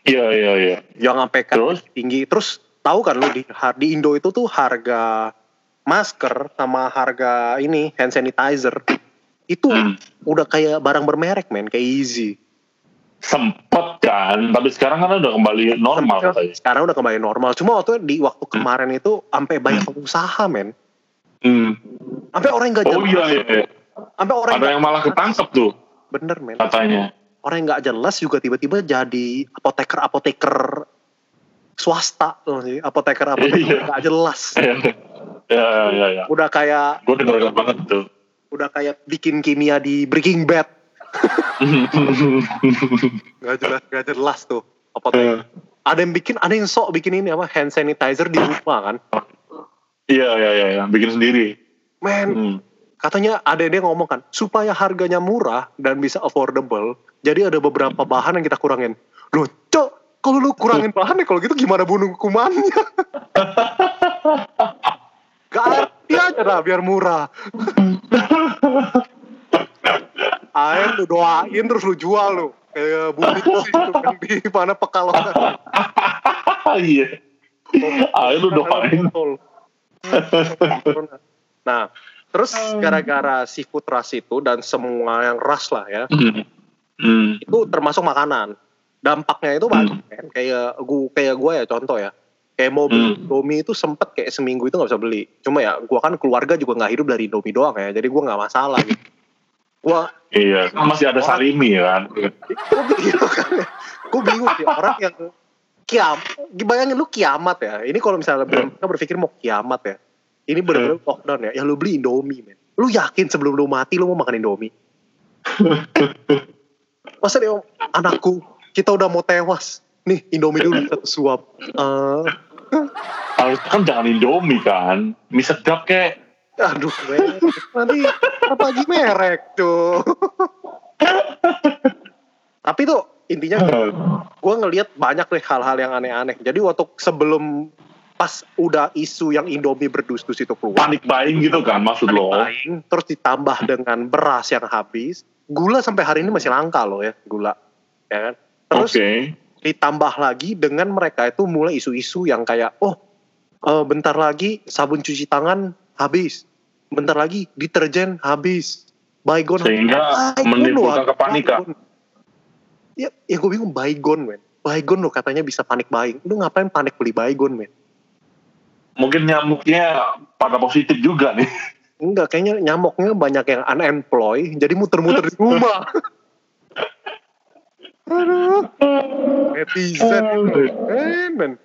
S2: Iya iya iya.
S1: Yang sampai kan
S2: Terus?
S1: tinggi. Terus tahu kan lu di di Indo itu tuh harga masker sama harga ini hand sanitizer itu
S2: Hmm.
S1: udah kayak barang bermerek men, kayak easy.
S2: Sempet kan, tapi sekarang kan udah kembali normal katanya.
S1: Sekarang udah kembali normal. Cuma waktu di waktu kemarin itu sampai banyak pengusaha men.
S2: Hmm.
S1: Sampai orang yang gak
S2: Oh
S1: jelas.
S2: iya iya. iya.
S1: Sampai orang
S2: Ada yang malah ketangkep tuh
S1: bener men.
S2: katanya.
S1: Orang yang gak jelas juga tiba-tiba jadi apoteker-apoteker swasta loh sih. Apoteker-apoteker
S2: Iya.
S1: gak jelas. [laughs]
S2: Ya ya ya. ya.
S1: Udah kayak
S2: Gue denger banget tuh.
S1: udah kayak bikin kimia di Breaking Bad. [laughs] Gak jelas, gak jelas tuh apoteker. Ada yang bikin, ada yang sok bikin ini apa hand sanitizer di rumah kan.
S2: Iya iya iya, iya. bikin sendiri.
S1: Men,
S2: Hmm.
S1: katanya ada dia ngomong kan supaya harganya murah dan bisa affordable jadi ada beberapa bahan yang kita kurangin loh cok kalau lu kurangin bahan ya kalau gitu gimana bunuh kumannya [laughs] gak arti aja lah biar murah air lu doain terus lu jual lu kayak bumi sih itu kan di mana pekalongan [laughs]
S2: Iya. Ayo lu doain.
S1: Nah, terus gara-gara seafood rush itu dan semua yang rush lah ya,
S2: Hmm. Hmm.
S1: itu termasuk makanan. Dampaknya itu banyak kan. Kayak gua kayak gua ya contoh ya. Kayak mau beli
S2: Hmm.
S1: Indomie itu sempet kayak seminggu itu nggak bisa beli. Cuma ya gua kan keluarga juga nggak hidup dari Indomie doang ya. Jadi gua nggak masalah gitu. Gua
S2: Iya, kan masih ada sarimi ya kan.
S1: gue bingung kan ya. Gue bingung sih orang yang kiam, bayangin lu kiamat ya. Ini kalau misalnya mereka berpikir mau kiamat ya. Ini bener-bener lockdown ya. Ya lu beli Indomie men. Lu yakin sebelum lu mati lu mau makan Indomie? [laughs] Masa dia anakku kita udah mau tewas. Nih Indomie dulu satu suap. Eh,
S2: Harus kan jangan Indomie kan. Mie sedap kayak
S1: aduh men. Nanti apa lagi merek tuh. [laughs] Tapi tuh intinya gue ngelihat banyak deh hal-hal yang aneh-aneh. Jadi waktu sebelum pas udah isu yang Indomie berdus-dus itu keluar,
S2: panik buying gitu kan maksud lo.
S1: buying, terus ditambah dengan beras yang habis, gula sampai hari ini masih langka loh ya gula, ya kan? Terus
S2: Oke.
S1: ditambah lagi dengan mereka itu mulai isu-isu yang kayak, oh eh, bentar lagi sabun cuci tangan habis, bentar lagi deterjen habis, baygon
S2: Sehingga menimbulkan kepanikan.
S1: Ya, ya gue bingung baygon men. Baygon lo katanya bisa panik buying. Lu ngapain panik beli baygon men?
S2: Mungkin nyamuknya pada positif juga nih.
S1: Enggak, kayaknya nyamuknya banyak yang unemployed, jadi muter-muter di rumah. [laughs] Aduh, netizen itu, men.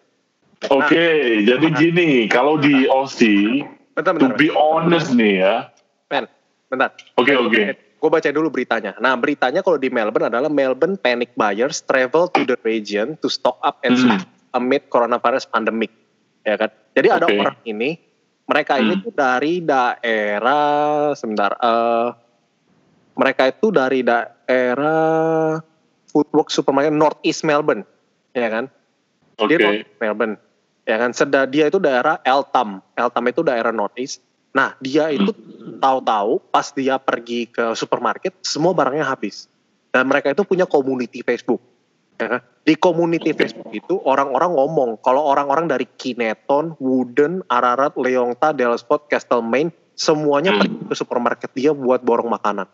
S2: Oke, jadi gini, kalau di OC,
S1: Bentar,
S2: to
S1: bentar,
S2: be honest nih ya.
S1: men, bentar.
S2: Oke oke.
S1: Gue baca dulu beritanya. Nah, beritanya kalau di Melbourne adalah Melbourne panic buyers travel to the region to stock up and
S2: Hmm.
S1: amid coronavirus pandemic. Ya kan? Jadi ada
S2: Oke.
S1: orang ini, mereka ini
S2: Hmm.
S1: tuh dari daerah sebentar eh mereka itu dari daerah Foodwork Supermarket North East Melbourne, ya kan?
S2: Oke.
S1: Dia North Melbourne. Ya kan? Seda dia itu daerah Eltham. Eltham itu daerah North East. Nah, dia itu tahu-tahu pas dia pergi ke supermarket semua barangnya habis. Dan mereka itu punya community Facebook. Ya kan? Di community Facebook itu orang-orang ngomong kalau orang-orang dari Kineton, Wooden, Ararat, Leongta, Delspot, Castlemaine semuanya
S2: Hmm.
S1: pergi ke supermarket dia buat borong makanan.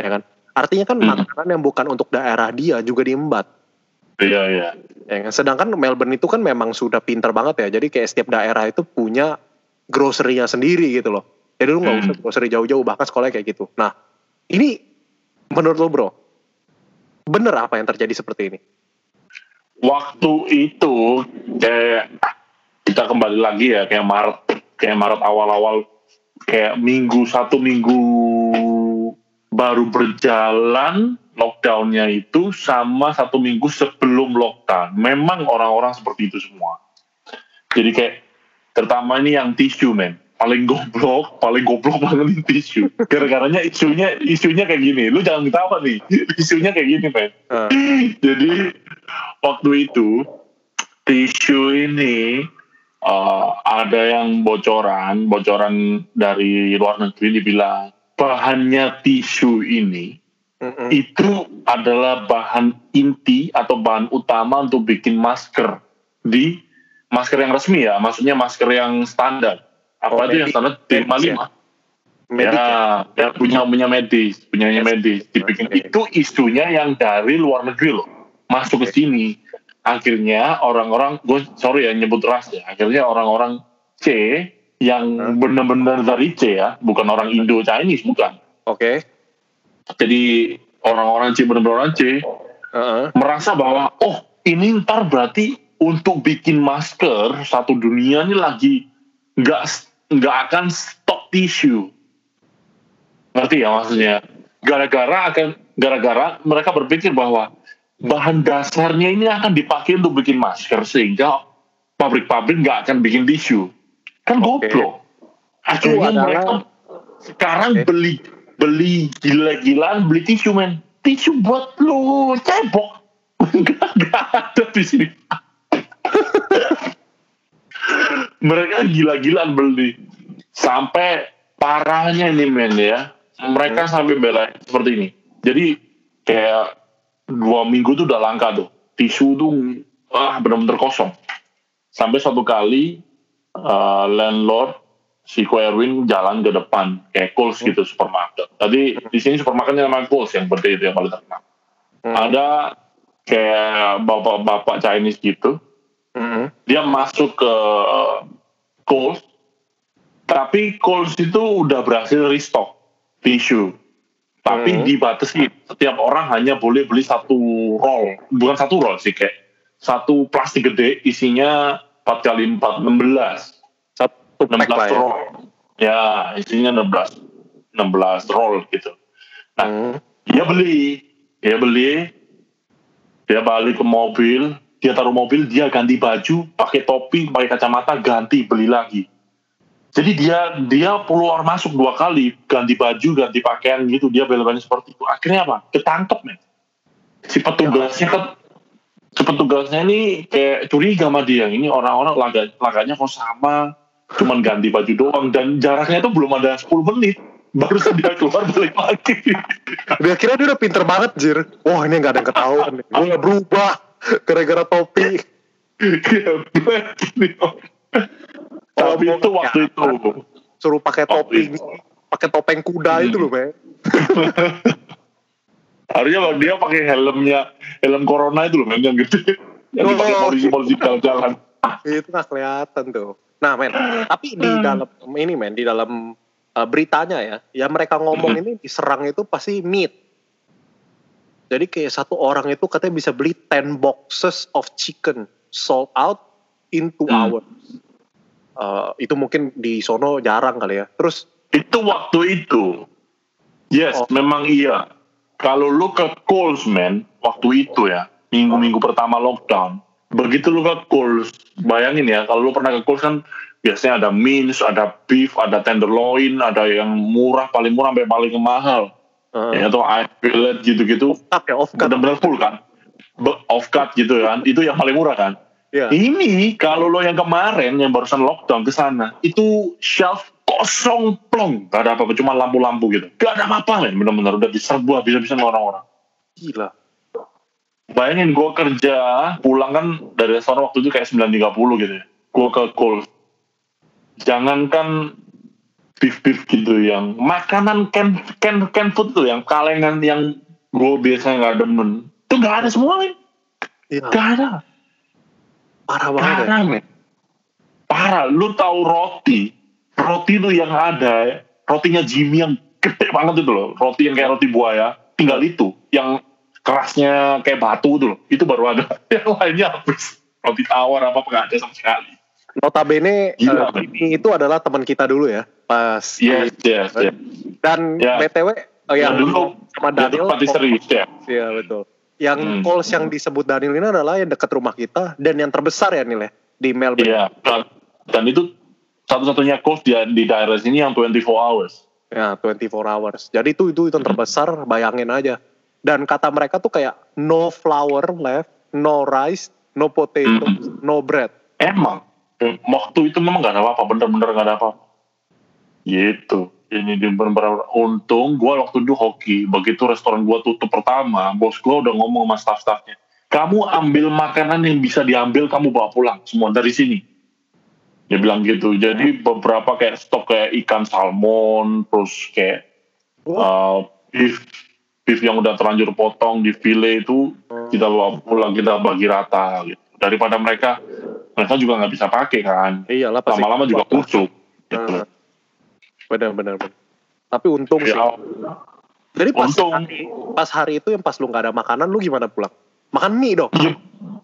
S1: Ya kan? Artinya kan
S2: Hmm.
S1: makanan yang bukan untuk daerah dia juga diembat.
S2: Iya iya.
S1: Ya kan? Sedangkan Melbourne itu kan memang sudah pinter banget ya. Jadi kayak setiap daerah itu punya grocery-nya sendiri gitu loh. Jadi lu nggak
S2: Hmm.
S1: usah grocery jauh-jauh bahkan sekolahnya kayak gitu. Nah, ini menurut lo bro, bener apa yang terjadi seperti ini?
S2: Waktu itu kayak kita kembali lagi ya kayak Maret kayak Maret awal-awal kayak minggu satu minggu baru berjalan lockdownnya itu sama satu minggu sebelum lockdown. Memang orang-orang seperti itu semua. Jadi kayak terutama ini yang tisu men. paling goblok, paling goblok [laughs] banget tisu. Gara-garanya isunya isunya kayak gini. Lu jangan ketawa nih. [laughs] Isunya kayak gini, men.
S1: Uh, [laughs]
S2: Jadi waktu itu tisu ini uh, ada yang bocoran, bocoran dari luar negeri dibilang bahannya tisu ini
S1: mm-mm.
S2: itu adalah bahan inti atau bahan utama untuk bikin masker di masker yang resmi ya, maksudnya masker yang standar. Apa
S1: Oh,
S2: itu yang standar
S1: medis
S2: D55?
S1: ya? Medik
S2: ya, ya punya punya medis, punyanya medis. Dibikin
S1: Oke.
S2: itu isunya yang dari luar negeri loh, masuk ke
S1: Oke.
S2: sini. Akhirnya orang-orang, gue sorry ya nyebut ras ya. Akhirnya orang-orang C yang benar-benar dari C ya, bukan orang Indo Chinese bukan.
S1: Oke.
S2: Jadi orang-orang C benar-benar orang C
S1: Heeh.
S2: merasa bahwa oh ini ntar berarti untuk bikin masker satu dunia ini lagi nggak nggak akan stok tisu ngerti ya maksudnya? Gara-gara akan gara-gara mereka berpikir bahwa bahan dasarnya ini akan dipakai untuk bikin masker sehingga pabrik-pabrik nggak akan bikin tisu kan
S1: Oke.
S2: goblok. Akhirnya
S1: adalah-
S2: mereka sekarang
S1: Oke.
S2: beli beli gila-gilaan beli tisu men. Tisu buat lu cebok. [laughs] Nggak ada di sini [laughs] mereka gila-gilaan beli. Sampai parahnya ini men ya. Mereka sampai bela seperti ini. Jadi kayak dua minggu tuh udah langka tuh. Tisu tuh ah benar-benar kosong. Sampai suatu kali eh, landlord si Erwin jalan ke depan kayak Kohl's gitu supermarket. Tadi di sini supermarketnya namanya Kohl's yang gede itu yang paling terkenal.
S1: Hmm.
S2: Ada kayak bapak-bapak Chinese gitu,
S1: Mm-mm.
S2: dia masuk ke Kohl's, tapi Kohl's itu udah berhasil restock tisu. Tapi
S1: Hmm.
S2: dibatasi setiap orang hanya boleh beli satu roll, bukan satu roll sih kayak satu plastik gede isinya 4 kali 4 16
S1: Satu pack
S2: 16
S1: lah ya.
S2: roll. Ya, isinya 16 16 roll gitu. Nah,
S1: Hmm.
S2: dia beli, dia beli, dia balik ke mobil, dia taruh mobil, dia ganti baju, pakai topi, pakai kacamata, ganti beli lagi. Jadi dia dia keluar masuk dua kali, ganti baju, ganti pakaian gitu, dia bela-belain seperti itu. Akhirnya apa? Ketangkep men. Si petugasnya kan, si petugasnya ini kayak curiga sama dia. Ini orang-orang laga, laganya kok sama, cuman ganti baju doang dan jaraknya itu belum ada 10 menit. Baru dia keluar balik lagi.
S1: Dia kira dia udah pinter banget, Jir. Wah, ini nggak ada yang ketahuan. Gue berubah gara-gara topi.
S2: Tapi itu waktu itu.
S1: Suruh pakai topi, pakai topeng kuda
S2: Hmm.
S1: itu loh, Be. [laughs]
S2: Harusnya kalau dia pakai helmnya, helm corona itu loh, men, yang gede. Yang dipakai
S1: Oh.
S2: polisi-polisi di jalan-jalan.
S1: itu nggak kelihatan tuh. Nah, men, tapi di
S2: Hmm.
S1: dalam ini, men, di dalam uh, beritanya ya, ya mereka ngomong
S2: Hmm.
S1: ini diserang itu pasti meat. Jadi kayak satu orang itu katanya bisa beli 10 boxes of chicken sold out in 2
S2: Hmm.
S1: hours. Uh, itu mungkin di sono jarang kali ya. Terus
S2: Itu waktu itu. Yes,
S1: Oh.
S2: memang iya. Kalau lu ke Kohl's, man, waktu itu ya, minggu-minggu pertama lockdown, begitu lu ke Kohl's, bayangin ya, kalau lu pernah ke Kohl's kan biasanya ada mince, ada beef, ada tenderloin, ada yang murah, paling murah sampai paling mahal.
S1: Uh,
S2: Ya, atau ice fillet gitu-gitu,
S1: cut ya
S2: benar-benar full kan. Off cut gitu kan, itu yang paling murah kan.
S1: Ya.
S2: Ini kalau lo yang kemarin yang barusan lockdown ke sana, itu shelf kosong plong, gak ada apa-apa, cuma lampu-lampu gitu. Gak ada apa-apa men, bener-bener udah diserbu habis-habisan orang-orang.
S1: Gila.
S2: Bayangin gue kerja, pulang kan dari restoran waktu itu kayak 9.30 gitu ya. Gue ke Kohl's. Jangankan beef-beef gitu yang makanan can, can, can food tuh yang kalengan yang gue biasanya gak demen. Itu gak ada semua men,
S1: Iya,
S2: gak ada.
S1: parah banget ya.
S2: Parah, men. Parah. Lu tahu roti? Roti itu yang ada, rotinya Jimmy yang gede banget itu loh. Roti yang kayak roti buaya. Tinggal itu. Yang kerasnya kayak batu itu loh. Itu baru ada. [laughs] Yang lainnya habis. Roti tawar apa nggak ada sama sekali.
S1: Notabene
S2: Gila,
S1: eh,
S2: men.
S1: Jimmy itu adalah teman kita dulu ya. Pas
S2: Yes, yes, yes.
S1: Dan
S2: Ya.
S1: BTW oh
S2: Ya,
S1: yang
S2: dulu
S1: sama Daniel
S2: patisserie, chef.
S1: Iya betul. Yang
S2: Hmm.
S1: calls yang disebut Daniel ini adalah yang dekat rumah kita dan yang terbesar ya Nil ya di Melbourne.
S2: Iya. Dan, itu satu-satunya coast di, di daerah sini yang 24 hours.
S1: Ya, 24 hours. Jadi itu itu itu yang terbesar, bayangin aja. Dan kata mereka tuh kayak no flour left, no rice, no potato,
S2: Mm.
S1: no bread.
S2: Emang waktu itu memang gak ada apa-apa, bener-bener gak ada apa-apa. Gitu. Ini di untung gue waktu itu hoki. Begitu restoran gue tutup pertama, bos gue udah ngomong sama staff-staffnya. Kamu ambil makanan yang bisa diambil, kamu bawa pulang semua dari sini. Dia bilang gitu. Jadi beberapa kayak stok kayak ikan salmon, terus kayak uh, beef beef yang udah terlanjur potong di file itu kita bawa pulang kita bagi rata gitu. Daripada mereka mereka juga nggak bisa pakai kan.
S1: Iyalah.
S2: Lama-lama juga kusut. Gitu.
S1: Nah, benar benar benar. Tapi untung sih.
S2: Ya,
S1: Jadi pas
S2: untung.
S1: hari, pas hari itu yang pas lu nggak ada makanan, lu gimana pulang? Makan mie dong.
S2: ya,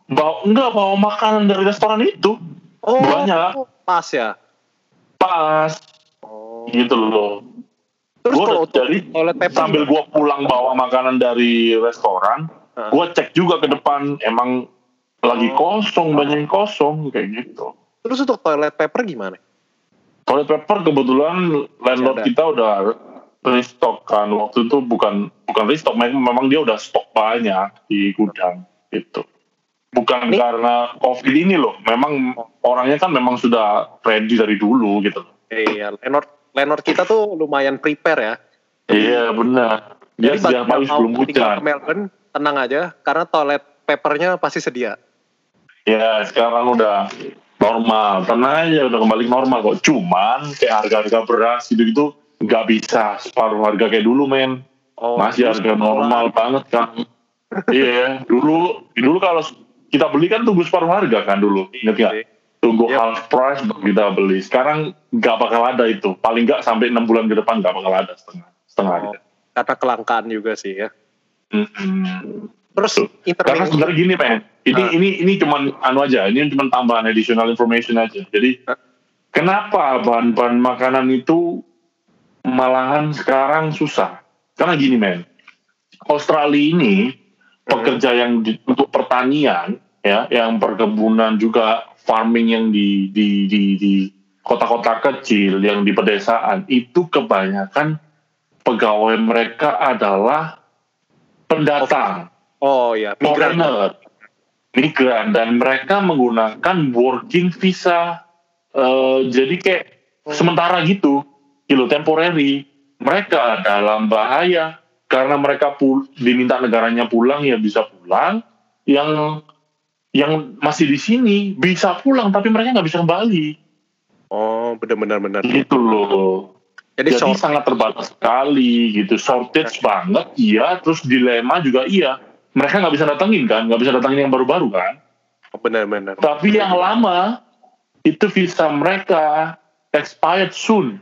S2: bawa, enggak bawa makanan dari restoran itu.
S1: Oh,
S2: Banyak.
S1: pas ya.
S2: Pas
S1: Oh.
S2: gitu loh.
S1: Terus
S2: Gua
S1: kalau
S2: jadi
S1: toilet paper
S2: sambil gua pulang bawa makanan dari restoran,
S1: Heeh.
S2: gua cek juga ke depan emang lagi
S1: Oh.
S2: kosong, banyak yang kosong kayak gitu.
S1: Terus untuk toilet paper gimana?
S2: Toilet paper kebetulan landlord kita udah restock kan. Waktu itu bukan bukan restock memang dia udah stok banyak di gudang gitu. Bukan
S1: Ini-
S2: karena covid ini loh. Memang orangnya kan memang sudah ready dari dulu gitu.
S1: Iya, Lenor Lenor kita tuh lumayan prepare ya.
S2: iya benar. Dia
S1: yang mau
S2: sebelum hujan.
S1: Melbourne, tenang aja, karena toilet papernya pasti sedia.
S2: ya sekarang udah normal. Tenang aja udah kembali normal kok. Cuman kayak harga-harga beras gitu gitu nggak bisa separuh harga kayak dulu men.
S1: Oh,
S2: masih harga normal banget kan. Iya dulu dulu kalau kita beli kan tunggu separuh harga kan dulu. Ingat nggak?
S1: Iya.
S2: tunggu
S1: Yep.
S2: half price kita beli. Sekarang nggak bakal ada itu. Paling nggak sampai enam bulan ke depan nggak bakal ada setengah setengah
S1: Oh,
S2: harga.
S1: karena kelangkaan juga sih ya.
S2: Mm-mm.
S1: Terus
S2: karena sebenarnya gini men ini
S1: Ah.
S2: ini ini cuman anu aja ini cuman tambahan additional information aja. Jadi
S1: Ah.
S2: kenapa bahan-bahan makanan itu malahan sekarang susah? Karena gini men Australia ini pekerja yang di- untuk pertanian ya yang perkebunan juga farming yang di di di di kota-kota kecil yang di pedesaan itu kebanyakan pegawai mereka adalah pendatang
S1: Oh ya, migran.
S2: foreigner, migran dan mereka menggunakan working visa. eh, jadi kayak sementara gitu, gitu temporary. Mereka dalam bahaya karena mereka pul diminta negaranya pulang ya bisa pulang. Yang yang masih di sini bisa pulang tapi mereka nggak bisa kembali.
S1: Oh, benar-benar benar.
S2: Gitu loh.
S1: Jadi,
S2: Jadi
S1: short
S2: sangat terbatas sekali gitu, shortage banget, iya. Terus dilema juga iya. Mereka nggak bisa datengin kan, nggak bisa datengin yang baru-baru kan.
S1: benar-benar.
S2: Tapi yang lama itu visa mereka expired soon,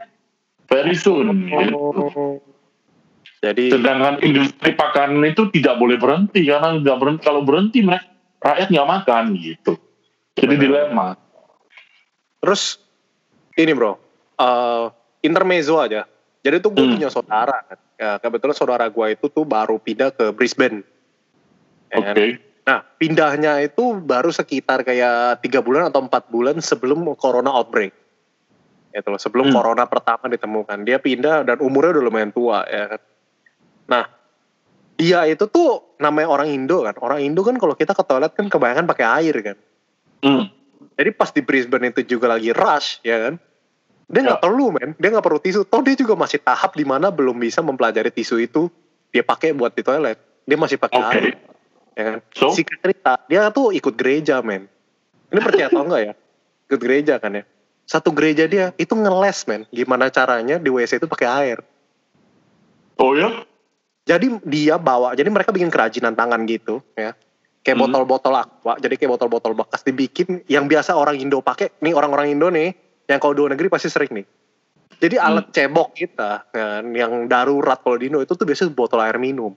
S2: very soon. gitu.
S1: Oh. Jadi
S2: Sedangkan industri pakanan itu tidak boleh berhenti karena nggak berhenti. Kalau berhenti mereka rakyat nggak makan gitu. Jadi dilema.
S1: terus ini bro, eh intermezzo aja. Jadi tuh gue
S2: Hmm.
S1: punya saudara. Ya, kebetulan saudara gue itu tuh baru pindah ke Brisbane.
S2: Oke.
S1: kan? Nah, pindahnya itu baru sekitar kayak tiga bulan atau empat bulan sebelum corona outbreak. Itu loh, sebelum
S2: Hmm.
S1: corona pertama ditemukan. Dia pindah dan umurnya udah lumayan tua ya kan. Nah, dia itu tuh namanya orang Indo kan. Orang Indo kan kalau kita ke toilet kan kebanyakan pakai air kan.
S2: Hmm.
S1: Jadi pas di Brisbane itu juga lagi rush ya kan. Dia nggak
S2: Ya.
S1: perlu men, dia nggak perlu tisu. Toh dia juga masih tahap di mana belum bisa mempelajari tisu itu dia pakai buat di toilet. Dia masih pakai
S2: Oke.
S1: air. Ya kan?
S2: So?
S1: Si cerita, dia tuh ikut gereja men. Ini percaya atau enggak ya? [laughs] Ikut gereja kan ya. Satu gereja dia itu ngeles men. Gimana caranya di WC itu pakai air.
S2: Oh ya?
S1: Jadi dia bawa, jadi mereka bikin kerajinan tangan gitu ya. Kayak
S2: Hmm.
S1: botol-botol aqua, jadi kayak botol-botol bekas dibikin yang biasa orang Indo pakai. Nih orang-orang Indo nih, yang kalau di luar negeri pasti sering nih. Jadi
S2: Hmm.
S1: alat cebok kita kan, yang darurat kalau di Indo itu tuh biasanya botol air minum.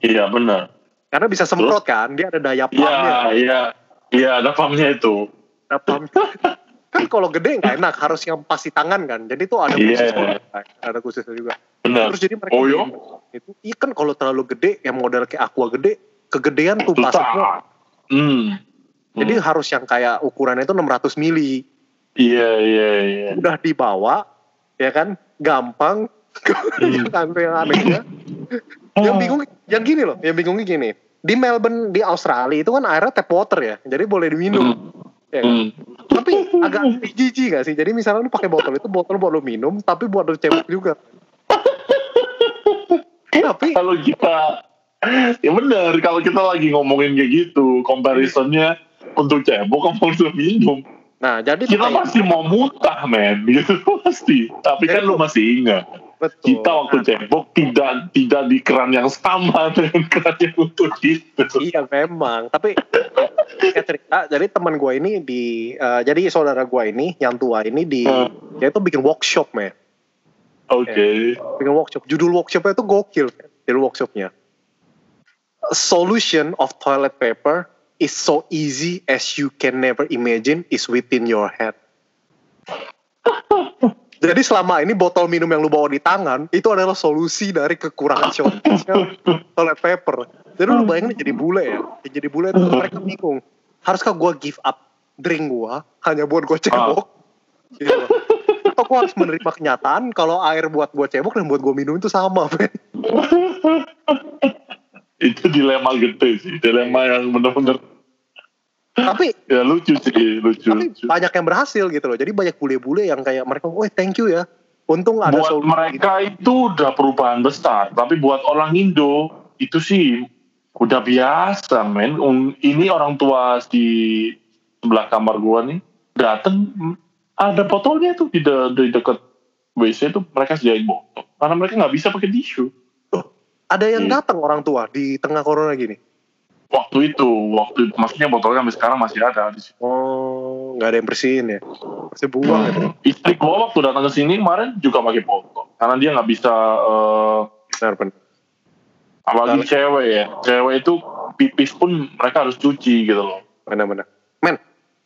S2: Iya benar.
S1: Karena bisa semprot kan, dia ada daya
S2: Iya,
S1: pumpnya.
S2: iya. Iya, ada pumpnya itu.
S1: Ada pump. [laughs] kan kalau gede nggak enak, harus yang pasti tangan kan. Jadi tuh ada
S2: Iya.
S1: khusus, ada khususnya juga.
S2: Benar.
S1: Terus jadi mereka
S2: Oh, iya?
S1: itu, iya kan kalau terlalu gede, yang model kayak aqua gede, kegedean semua.
S2: Susah. Hmm.
S1: Jadi harus yang kayak ukurannya itu 600 mili.
S2: Iya iya iya.
S1: udah dibawa ya kan gampang [laughs] yang aneh yang anehnya yang bingung yang gini loh yang bingungnya gini. Di Melbourne di Australia itu kan airnya tap water ya jadi boleh diminum. Ya kan?
S2: Hmm.
S1: tapi agak jijik gak sih? Jadi misalnya lu pakai botol itu botol buat lu minum tapi buat lu cebok juga. [laughs] Tapi
S2: Kalau kita ya bener kalau kita lagi ngomongin kayak gitu comparisonnya untuk cebok sama untuk minum.
S1: Nah jadi
S2: kita pasti mau muntah men. [laughs] Gitu pasti. Tapi kan lu masih ingat
S1: betul
S2: kita waktu
S1: Nah,
S2: cebok tidak tidak di keran yang sama [laughs] dengan keran yang untuk itu
S1: Iya memang, tapi [laughs] kayak cerita. Jadi teman gue ini di, eh, jadi saudara gue ini yang tua ini di,
S2: Hmm.
S1: dia itu bikin workshop men,
S2: oke
S1: bikin workshop. Judul workshopnya itu gokil, judul workshopnya. A solution of toilet paper is so easy as you can never imagine is within your head. [laughs] Jadi selama ini botol minum yang lu bawa di tangan itu adalah solusi dari kekurangan shortage toilet paper. Jadi lu bayangin jadi bule ya, Ya jadi bule itu mereka bingung. Haruskah gua give up drink gua hanya buat gua cebok? Gitu. Atau gua harus menerima kenyataan kalau air buat gua cebok dan buat gua minum itu sama, men.
S2: itu dilema gede sih dilema yang bener-bener
S1: Tapi
S2: ya lucu sih lucu,
S1: tapi
S2: lucu.
S1: banyak yang berhasil gitu loh. Jadi banyak bule-bule yang kayak mereka, "Oh, thank you ya." Untung ada
S2: buat
S1: solusi."
S2: mereka itu udah perubahan besar tapi buat orang Indo itu sih udah biasa men ini orang tua di sebelah kamar gua nih dateng ada botolnya tuh di, de- di deket WC tuh mereka sediain botol karena mereka nggak bisa pakai tisu
S1: Ada yang
S2: Iya.
S1: datang orang tua di tengah corona gini.
S2: Waktu itu waktu maksudnya botolnya sampai sekarang masih ada di situ.
S1: Oh, nggak ada yang bersihin ya? Masih buang ya?
S2: istri gua waktu datang ke sini kemarin juga pakai botol karena dia nggak bisa eh,
S1: Benar, benar.
S2: apalagi cewek ya cewek itu pipis pun mereka harus cuci gitu loh
S1: Benar-benar. Men,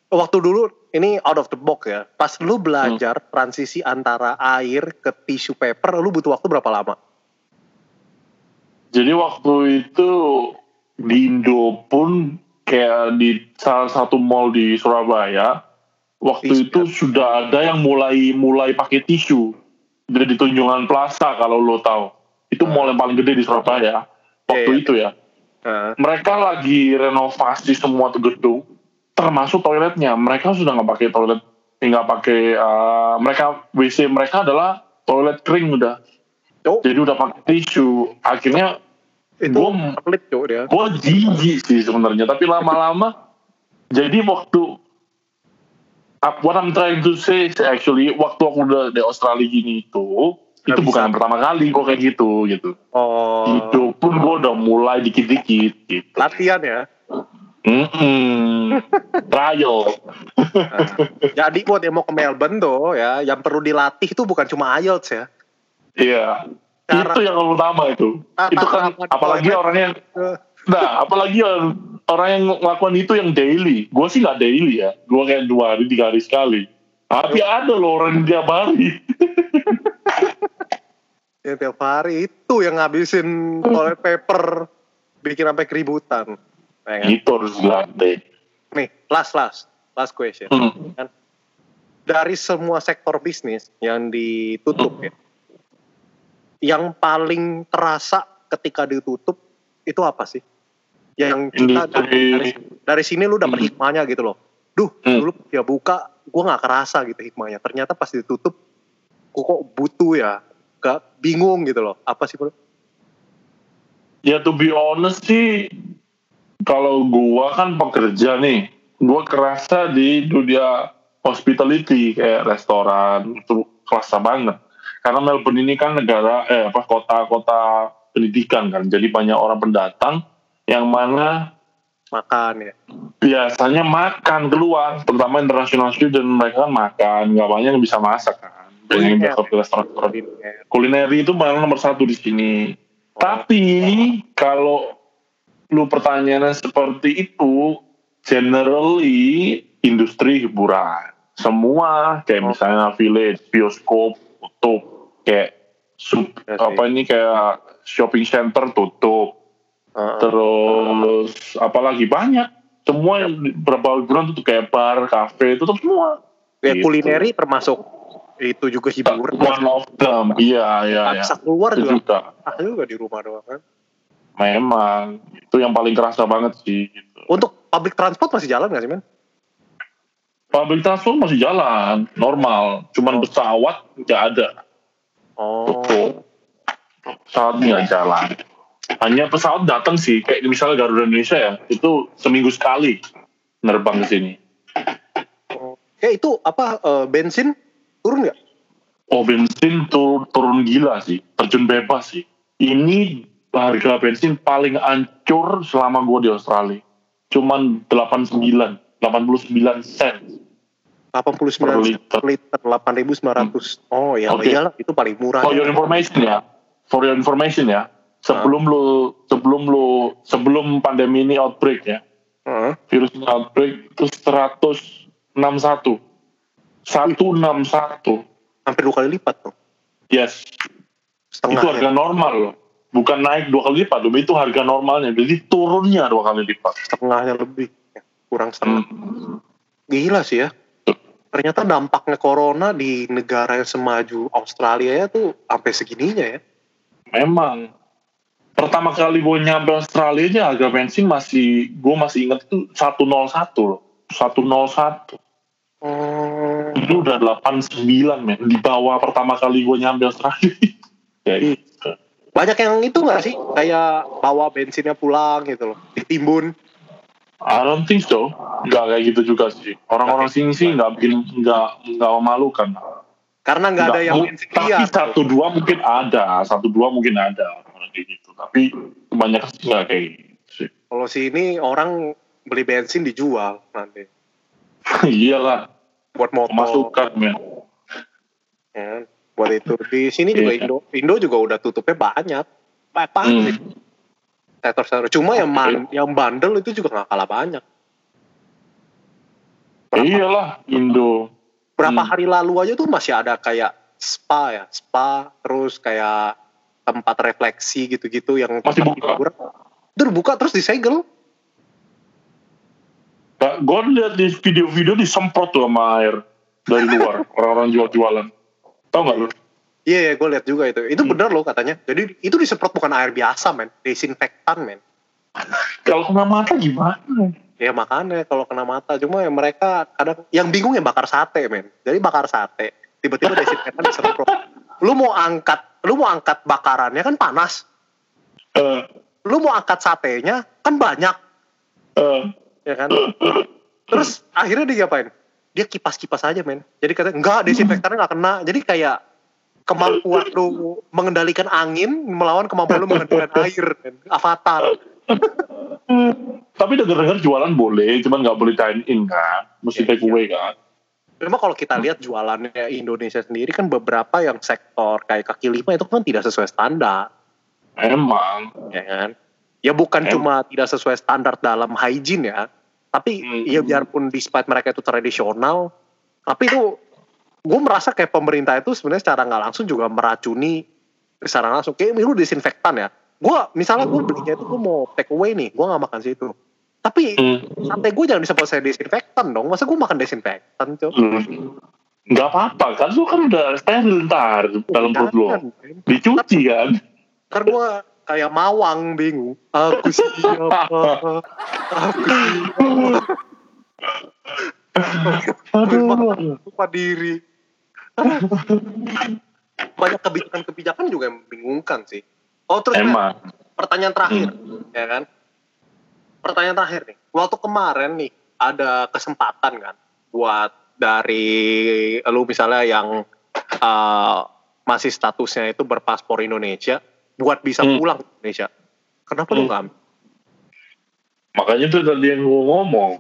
S1: waktu dulu ini out of the box ya. Pas lu belajar
S2: Hmm.
S1: transisi antara air ke tisu paper, lu butuh waktu berapa lama?
S2: Jadi waktu itu di Indo pun kayak di salah satu mall di Surabaya, waktu
S1: Tisu,
S2: itu sudah ada yang mulai mulai pakai tisu. Di Tunjungan Plaza kalau lo tahu. Itu mall yang paling gede di Surabaya. Waktu
S1: Iya, iya.
S2: itu ya.
S1: Nah,
S2: Mereka lagi renovasi semua tuh gedung, termasuk toiletnya. Mereka sudah nggak pakai toilet, nggak pakai. eh, mereka WC mereka adalah toilet kering udah.
S1: oh,
S2: Jadi udah pakai tisu. Akhirnya gua-
S1: pelit dia.
S2: gue jijik sih sebenarnya tapi lama-lama jadi waktu what I'm trying to say is actually waktu aku udah di Australia gini itu
S1: Nggak
S2: itu bukan
S1: bisa.
S2: yang pertama kali gue kayak gitu gitu
S1: Oh,
S2: itu pun gue udah mulai dikit-dikit gitu
S1: latihan ya.
S2: Mm-mm. [laughs] trial
S1: Nah, jadi buat yang mau ke Melbourne tuh ya, yang perlu dilatih itu bukan cuma IELTS ya.
S2: iya
S1: Cara-
S2: itu yang utama itu
S1: Tata
S2: itu kan apalagi
S1: toilet.
S2: orang yang
S1: Eh,
S2: Nah, apalagi yang orang yang ngelakukan itu yang daily. Gue sih nggak daily ya. Gue kayak dua hari, tiga hari sekali. Tapi ada loh orang yang tiap hari. [laughs]
S1: Ya tiap hari itu yang ngabisin toilet paper bikin sampai keributan. Ya kan?
S2: itu harus dilatih.
S1: Nih, last last last question.
S2: Hmm.
S1: Kan? Dari semua sektor bisnis yang ditutup ya, yang paling terasa ketika ditutup itu apa sih? Yang kita dari, dari, sini lu dapet
S2: Hmm.
S1: hikmahnya gitu loh. Duh,
S2: Hmm.
S1: dulu ya buka, gua nggak kerasa gitu hikmahnya. Ternyata pas ditutup, gua kok butuh ya, gak bingung gitu loh. Apa sih bro?
S2: Ya to be honest sih, kalau gua kan pekerja nih, gua kerasa di dunia hospitality kayak restoran itu kerasa banget. Karena Melbourne ini kan negara eh apa kota-kota pendidikan kan, jadi banyak orang pendatang yang mana
S1: Makan ya.
S2: biasanya makan keluar, terutama international student mereka kan makan, nggak banyak yang bisa masak kan. Bisa ke restoran
S1: Kuliner.
S2: kulineri itu malah nomor satu di sini. Tapi kalau lu pertanyaannya seperti itu, generally industri hiburan. Semua kayak
S1: Oh.
S2: misalnya village, bioskop tutup, kayak sup,
S1: Ya sih.
S2: apa ini kayak shopping center tutup,
S1: Heeh.
S2: terus apalagi banyak semua yang beberapa hiburan tutup kayak bar, kafe tutup semua.
S1: Ya
S2: Gitu.
S1: kulineri termasuk itu juga hiburan.
S2: One of them, iya iya iya.
S1: bisa keluar
S2: Itu
S1: juga.
S2: juga.
S1: Ah juga di rumah doang kan.
S2: Memang itu yang paling kerasa banget sih. Gitu.
S1: Untuk public transport masih jalan nggak sih men?
S2: Public transport masih jalan, normal. Cuman pesawat nggak ada.
S1: Oh.
S2: Betul. Pesawat nggak jalan. Hanya pesawat datang sih, kayak misalnya Garuda Indonesia ya, itu seminggu sekali nerbang ke sini.
S1: Ya itu apa eh, bensin turun nggak?
S2: Oh bensin tur- turun gila sih, terjun bebas sih. Ini harga bensin paling ancur selama gue di Australia. Cuman 89, 89 sen.
S1: 89
S2: Per liter.
S1: liter 8.900. Oh ya
S2: Oke.
S1: iyalah itu paling murah.
S2: For your information ya, for your information ya, sebelum lu sebelum lu sebelum pandemi ini outbreak ya,
S1: Heeh.
S2: virus ini outbreak itu 161, 161,
S1: hampir dua kali lipat tuh.
S2: yes,
S1: Setengah
S2: itu
S1: ya.
S2: harga normal loh, bukan naik dua kali lipat, loh, itu harga normalnya, jadi turunnya dua kali lipat.
S1: setengahnya lebih. Ya, kurang setengah.
S2: Hmm.
S1: Gila sih ya. Ternyata dampaknya corona di negara yang semaju Australia ya tuh sampai segininya ya.
S2: Memang pertama kali gue nyampe Australia aja harga bensin masih gue masih inget itu 101 loh 101
S1: Oh,
S2: itu udah 89 men di bawah pertama kali gue nyampe Australia [laughs] ya gitu.
S1: banyak yang itu nggak sih? Kayak bawa bensinnya pulang gitu loh, ditimbun.
S2: I don't think so. Nggak kayak gitu juga sih. Orang-orang sini sih nggak bikin nggak nggak memalukan.
S1: Karena nggak ada yang bensin
S2: tapi satu dua mungkin ada. Satu dua mungkin ada orang kayak gitu. Tapi kebanyakan sih nggak kayak gitu sih.
S1: Kalau sini orang beli bensin dijual nanti. [laughs]
S2: Iyalah
S1: buat motor.
S2: pemasukan men.
S1: Ya, buat itu. Di sini juga
S2: Iya.
S1: Indo Indo juga udah tutupnya banyak. Banyak banget Sektor-sektor cuma yang man, yang bandel itu juga nggak kalah banyak.
S2: Ya iyalah Indo.
S1: Berapa
S2: Hmm.
S1: hari lalu aja tuh masih ada kayak spa ya. Spa terus kayak tempat refleksi gitu-gitu yang
S2: Masih buka?
S1: hiburan. itu buka terus disegel
S2: gue lihat di video-video disemprot tuh sama air dari luar. [laughs] Orang-orang jual-jualan. Tau nggak lu
S1: iya yeah, gue lihat juga itu. Itu
S2: Hmm.
S1: bener loh katanya. Jadi itu disemprot bukan air biasa men. Desinfektan men.
S2: Kalau kena mata gimana?
S1: Ya makanya kalau kena mata. Cuma ya mereka kadang yang bingung ya bakar sate men. Jadi bakar sate tiba-tiba desinfektan disemprot. [laughs] Lu mau angkat lu mau angkat bakarannya kan panas.
S2: Eh,
S1: lu mau angkat satenya kan banyak.
S2: Eh,
S1: ya kan? Terus akhirnya dia ngapain? Dia kipas-kipas aja men. Jadi katanya enggak desinfektannya nggak kena. Jadi kayak kemampuan lu mengendalikan angin melawan kemampuan lu mengendalikan air men. avatar.
S2: Tapi denger-denger jualan boleh cuman nggak boleh dine in kan? Mesti
S1: Iya,
S2: take away kan?
S1: Memang kalau kita lihat jualannya Indonesia sendiri kan beberapa yang sektor kayak kaki lima itu kan tidak sesuai standar,
S2: emang.
S1: Ya kan? Ya bukan
S2: Em-
S1: cuma tidak sesuai standar dalam hygiene ya, tapi
S2: Hmm.
S1: ya biarpun despite mereka itu tradisional, tapi itu gue merasa kayak pemerintah itu sebenarnya secara nggak langsung juga meracuni secara langsung. Kayak lu desinfektan ya. Gue misalnya gue belinya itu gue mau take away nih, gue nggak makan situ. Tapi
S2: Hmm.
S1: sate gue jangan disebut saya desinfektan dong. Masa gue makan desinfektan tuh?
S2: Hmm. nggak apa-apa kan lu kan udah steril ntar dalam perut
S1: men.
S2: dicuci kan
S1: Ntar gue kayak mawang bingung. Aku siapa? Aku siapa? [laughs]
S2: aduh
S1: Lupa diri. [laughs] Banyak kebijakan-kebijakan juga yang membingungkan sih. Oh terus
S2: emang
S1: pertanyaan terakhir, ya kan? Pertanyaan terakhir nih. Waktu kemarin nih ada kesempatan kan buat dari lu misalnya yang uh, masih statusnya itu berpaspor Indonesia buat bisa
S2: Hmm.
S1: pulang ke Indonesia. Kenapa lu
S2: Hmm.
S1: nggak ambil?
S2: Makanya itu tadi yang gue ngomong.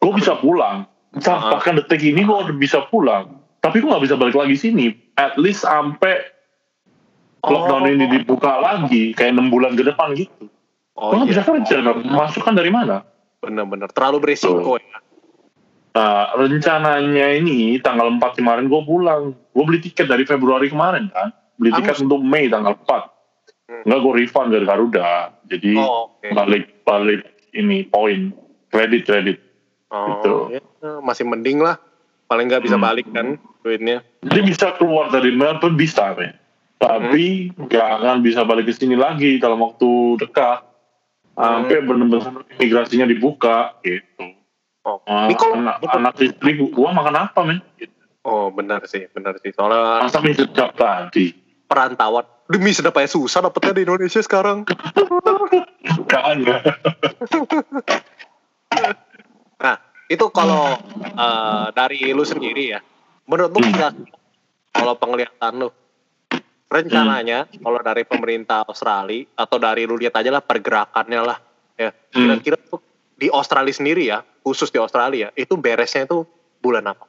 S2: Gue bisa pulang.
S1: Ah.
S2: bahkan detik ini gue udah bisa pulang. Tapi gue gak bisa balik lagi sini. At least sampai lockdown
S1: Oh.
S2: ini dibuka lagi. Kayak 6 bulan ke depan gitu.
S1: Oh
S2: gue gak bisa
S1: iya,
S2: kerja. Masukan dari mana?
S1: bener-bener terlalu beresiko ya.
S2: Nah, rencananya ini tanggal 4 kemarin gue pulang. Gue beli tiket dari Februari kemarin kan. Beli tiket untuk Mei tanggal 4.
S1: Hmm.
S2: Enggak gue refund dari Garuda. Jadi
S1: Oh, oke.
S2: balik balik ini poin kredit kredit.
S1: Oh,
S2: Gitu.
S1: ya, masih mending lah. Paling nggak bisa
S2: Hmm.
S1: balik kan duitnya.
S2: Jadi bisa keluar dari Melbourne bisa, men. Tapi nggak akan bisa balik ke sini lagi dalam waktu dekat. Sampai benar-benar imigrasinya dibuka gitu.
S1: Oh,
S2: Ah,
S1: ini kalau
S2: anak, anak istri gua makan apa, men? Gitu.
S1: oh benar sih, benar sih. Soalnya
S2: Masa mie sejak tadi.
S1: perantauan demi sedap aja susah dapetnya di Indonesia sekarang. [laughs]
S2: Bukan ya. [laughs]
S1: Itu kalau eh, dari lu sendiri ya, menurut lu
S2: Hmm.
S1: kalau penglihatan lu, rencananya kalau dari pemerintah Australia atau dari lu lihat aja lah pergerakannya lah, ya
S2: Hmm.
S1: kira-kira tuh di Australia sendiri ya, khusus di Australia, itu beresnya itu bulan apa?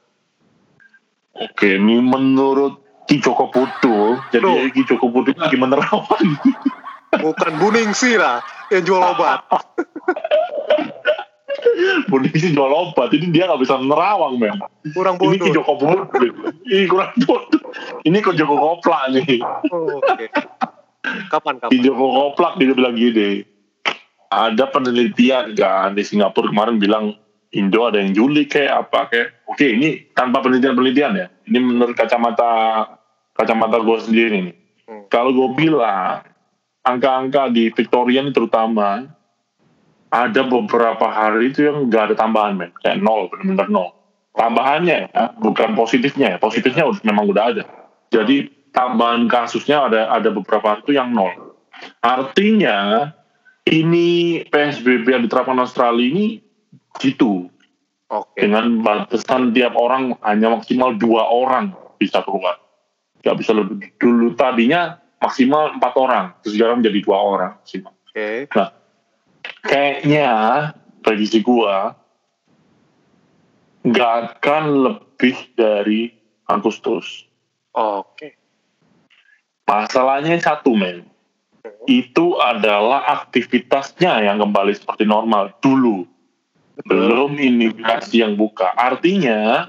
S2: Oke, ini menurut Ki Joko Putu, jadi
S1: Loh.
S2: Ki Joko Putu lagi menerawan.
S1: Bukan buning sih lah, yang jual obat. [laughs]
S2: Sih jual obat, ini dia nggak bisa nerawang, men.
S1: Kurang
S2: Ini Ki
S1: bodoh.
S2: Joko Putu. Ini kurang bodoh. Ini kok Joko Koplak nih.
S1: Oh, Oke. Kapan
S2: Ki
S1: kapan?
S2: Joko Koplak dia bilang gini. Ada penelitian kan di Singapura kemarin bilang Indo ada yang Juli kayak apa kayak. Oke, ini tanpa penelitian-penelitian ya. Ini menurut kacamata kacamata gue sendiri nih.
S1: Hmm.
S2: Kalau gue bilang angka-angka di Victoria ini terutama ada beberapa hari itu yang nggak ada tambahan men. Kayak nol benar-benar nol. Tambahannya ya bukan positifnya ya. Positifnya udah- memang udah ada. Jadi tambahan kasusnya ada ada beberapa hari itu yang nol. Artinya ini PSBB yang diterapkan Australia ini gitu
S1: Oke.
S2: dengan batasan tiap orang hanya maksimal dua orang bisa keluar. Nggak bisa lebih. Dulu tadinya maksimal empat orang terus sekarang jadi dua orang maksimal.
S1: Oke.
S2: Nah, kayaknya prediksi gua nggak akan lebih dari Agustus.
S1: Oke.
S2: Masalahnya satu men, itu adalah aktivitasnya yang kembali seperti normal dulu, belum imigrasi yang buka. Artinya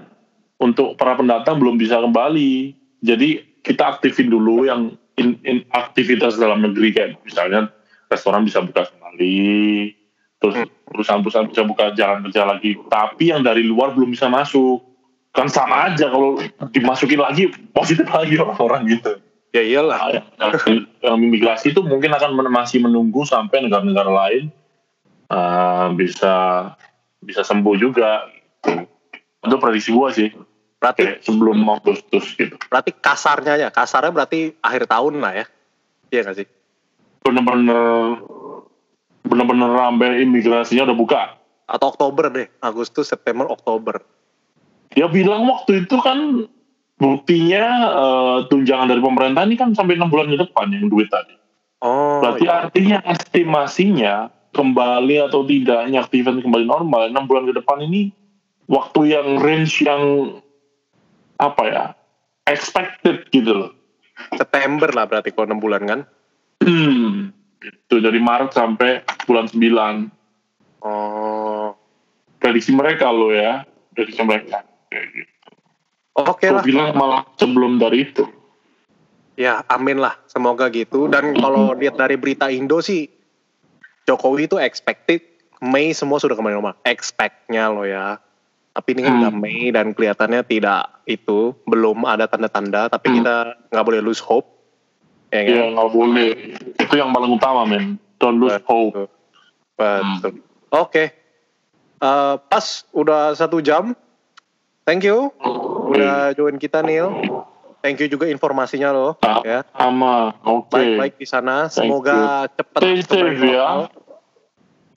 S2: untuk para pendatang belum bisa kembali. Jadi kita aktifin dulu yang in- in- aktivitas dalam negeri kayak misalnya restoran bisa buka kembali, terus perusahaan-perusahaan bisa buka jalan kerja lagi. Tapi yang dari luar belum bisa masuk. Kan sama aja kalau dimasukin lagi positif lagi orang-orang gitu.
S1: Ya iyalah.
S2: Nah, yang, imigrasi itu mungkin akan men- masih menunggu sampai negara-negara lain uh, bisa bisa sembuh juga. Gitu. Itu prediksi gua sih.
S1: Berarti
S2: Kayak sebelum Agustus gitu.
S1: berarti kasarnya ya, kasarnya berarti akhir tahun lah ya. Iya nggak sih?
S2: Bener-bener bener-bener sampai imigrasinya udah buka.
S1: Atau Oktober deh, Agustus, September, Oktober.
S2: Dia bilang waktu itu kan buktinya uh, tunjangan dari pemerintah ini kan sampai enam bulan ke depan yang duit tadi.
S1: Oh,
S2: Berarti
S1: iya.
S2: artinya estimasinya kembali atau tidaknya aktivitas kembali normal enam bulan ke depan ini waktu yang range yang apa ya expected gitu loh.
S1: September lah berarti kalau 6 bulan kan.
S2: Hmm, itu dari Maret sampai bulan 9
S1: Oh,
S2: prediksi mereka loh ya prediksi mereka kayak gitu.
S1: oke
S2: Gua
S1: lah.
S2: bilang malah sebelum dari itu.
S1: Ya, amin lah. Semoga gitu. Dan kalau lihat dari berita Indo sih, Jokowi itu expected Mei semua sudah kembali normal. Expect-nya loh ya. Tapi ini kan
S2: Hmm.
S1: udah Mei dan kelihatannya tidak itu, belum ada tanda-tanda. Tapi
S2: Hmm.
S1: kita nggak boleh lose hope. Ya, kan?
S2: Ya nggak boleh. Itu yang paling utama men. Don't lose hope.
S1: Betul. Betul. Oke. Eh, pas udah satu jam. Thank you. Udah join kita Neil. Thank you juga informasinya loh.
S2: Ah,
S1: Ya.
S2: Sama. Oke.
S1: Baik-baik di sana. Semoga cepat
S2: Stay safe ya.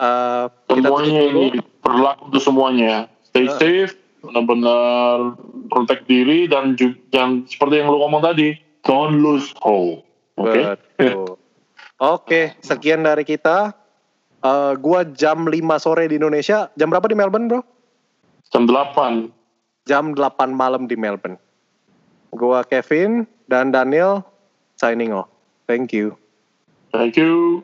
S1: Eh, tutup
S2: semuanya ini berlaku untuk semuanya. Stay
S1: Ya.
S2: safe, benar-benar protect diri dan juga yang seperti yang lu ngomong tadi, don't lose hope. Oke.
S1: Betul. Oke, sekian dari kita. Eh, gua jam 5 sore di Indonesia. Jam berapa di Melbourne, Bro?
S2: Jam 8.
S1: Jam 8 malam di Melbourne. Gua Kevin dan Daniel signing off. Thank you.
S2: Thank you.